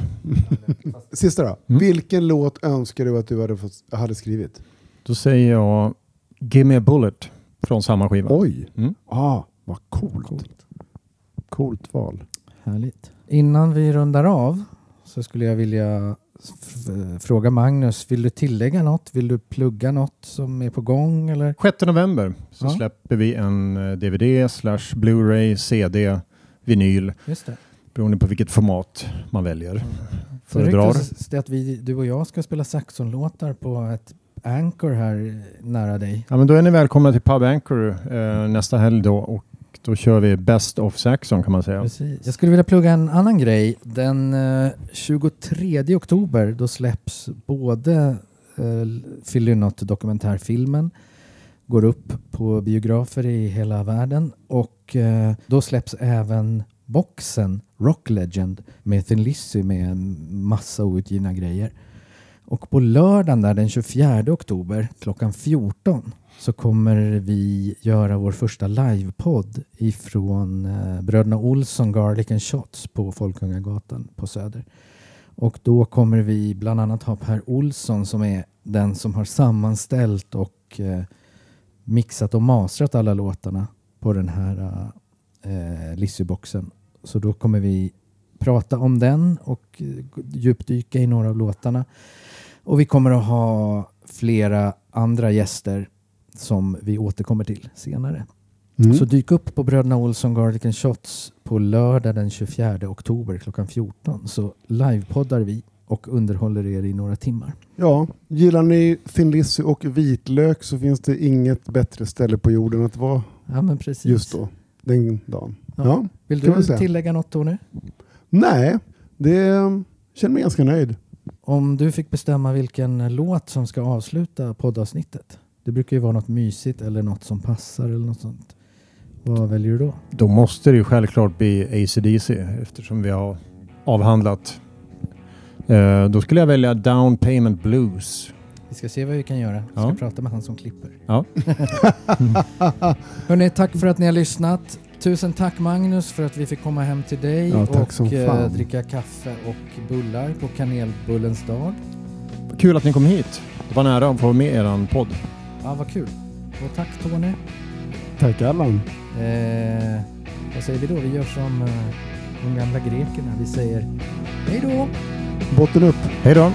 Sista då. Mm. Vilken låt önskar du att du hade, fått, hade skrivit? då säger jag Give Me A Bullet från samma skiva. Oj! Mm. Ah, vad coolt. Coolt, val. Härligt. Innan vi rundar av så skulle jag vilja fråga Magnus, vill du tillägga något? Vill du plugga något som är på gång? Eller? 6 november så Ja. släpper vi en eh, DVD slash Blu-ray, CD, vinyl Just det. beroende på vilket format man väljer. Så det Föredrar. ryktas det att vi, du och jag ska spela saxonlåtar på ett Anchor här nära dig. Ja, men då är ni välkomna till Pub Anchor eh, nästa helg då och då kör vi Best of Saxon kan man säga. Precis. Jag skulle vilja plugga en annan grej. Den eh, 23 oktober då släpps både eh, Phil Lynott dokumentärfilmen går upp på biografer i hela världen och eh, då släpps även boxen Rock Legend med Thin Lizzy med en massa outgivna grejer. Och på lördagen där den 24 oktober klockan 14 så kommer vi göra vår första livepodd ifrån eh, Bröderna Olsson Garlic and Shots på Folkungagatan på Söder. Och då kommer vi bland annat ha Per Olsson som är den som har sammanställt och eh, mixat och mastrat alla låtarna på den här eh, eh Lissyboxen. Så då kommer vi prata om den och eh, djupdyka i några av låtarna. Och vi kommer att ha flera andra gäster som vi återkommer till senare. Mm. Så dyk upp på Bröderna Olsson Garlic and Shots på lördag den 24 oktober klockan 14 så livepoddar vi och underhåller er i några timmar. Ja, gillar ni Thin Lizzy och vitlök så finns det inget bättre ställe på jorden att vara Ja men precis. just då. Den dagen. Ja. Ja. Vill du tillägga något Tony? Nej, det känner mig ganska nöjd. Om du fick bestämma vilken låt som ska avsluta poddavsnittet. Det brukar ju vara något mysigt eller något som passar eller något sånt. Vad väljer du då? Då måste det ju självklart bli ACDC eftersom vi har avhandlat. Eh, då skulle jag välja Down Payment Blues. Vi ska se vad vi kan göra. Vi ska Ja. prata med han som klipper. Ja. Hörrni, tack för att ni har lyssnat. Tusen tack Magnus för att vi fick komma hem till dig Ja, och eh, dricka kaffe och bullar på kanelbullens dag. Kul att ni kom hit. Det var nära att få med er podd. Ja, vad kul. Och tack Tony. Tack Allan. Eh, vad säger vi då? Vi gör som eh, de gamla grekerna. Vi säger hej då! Botten upp. Hej då!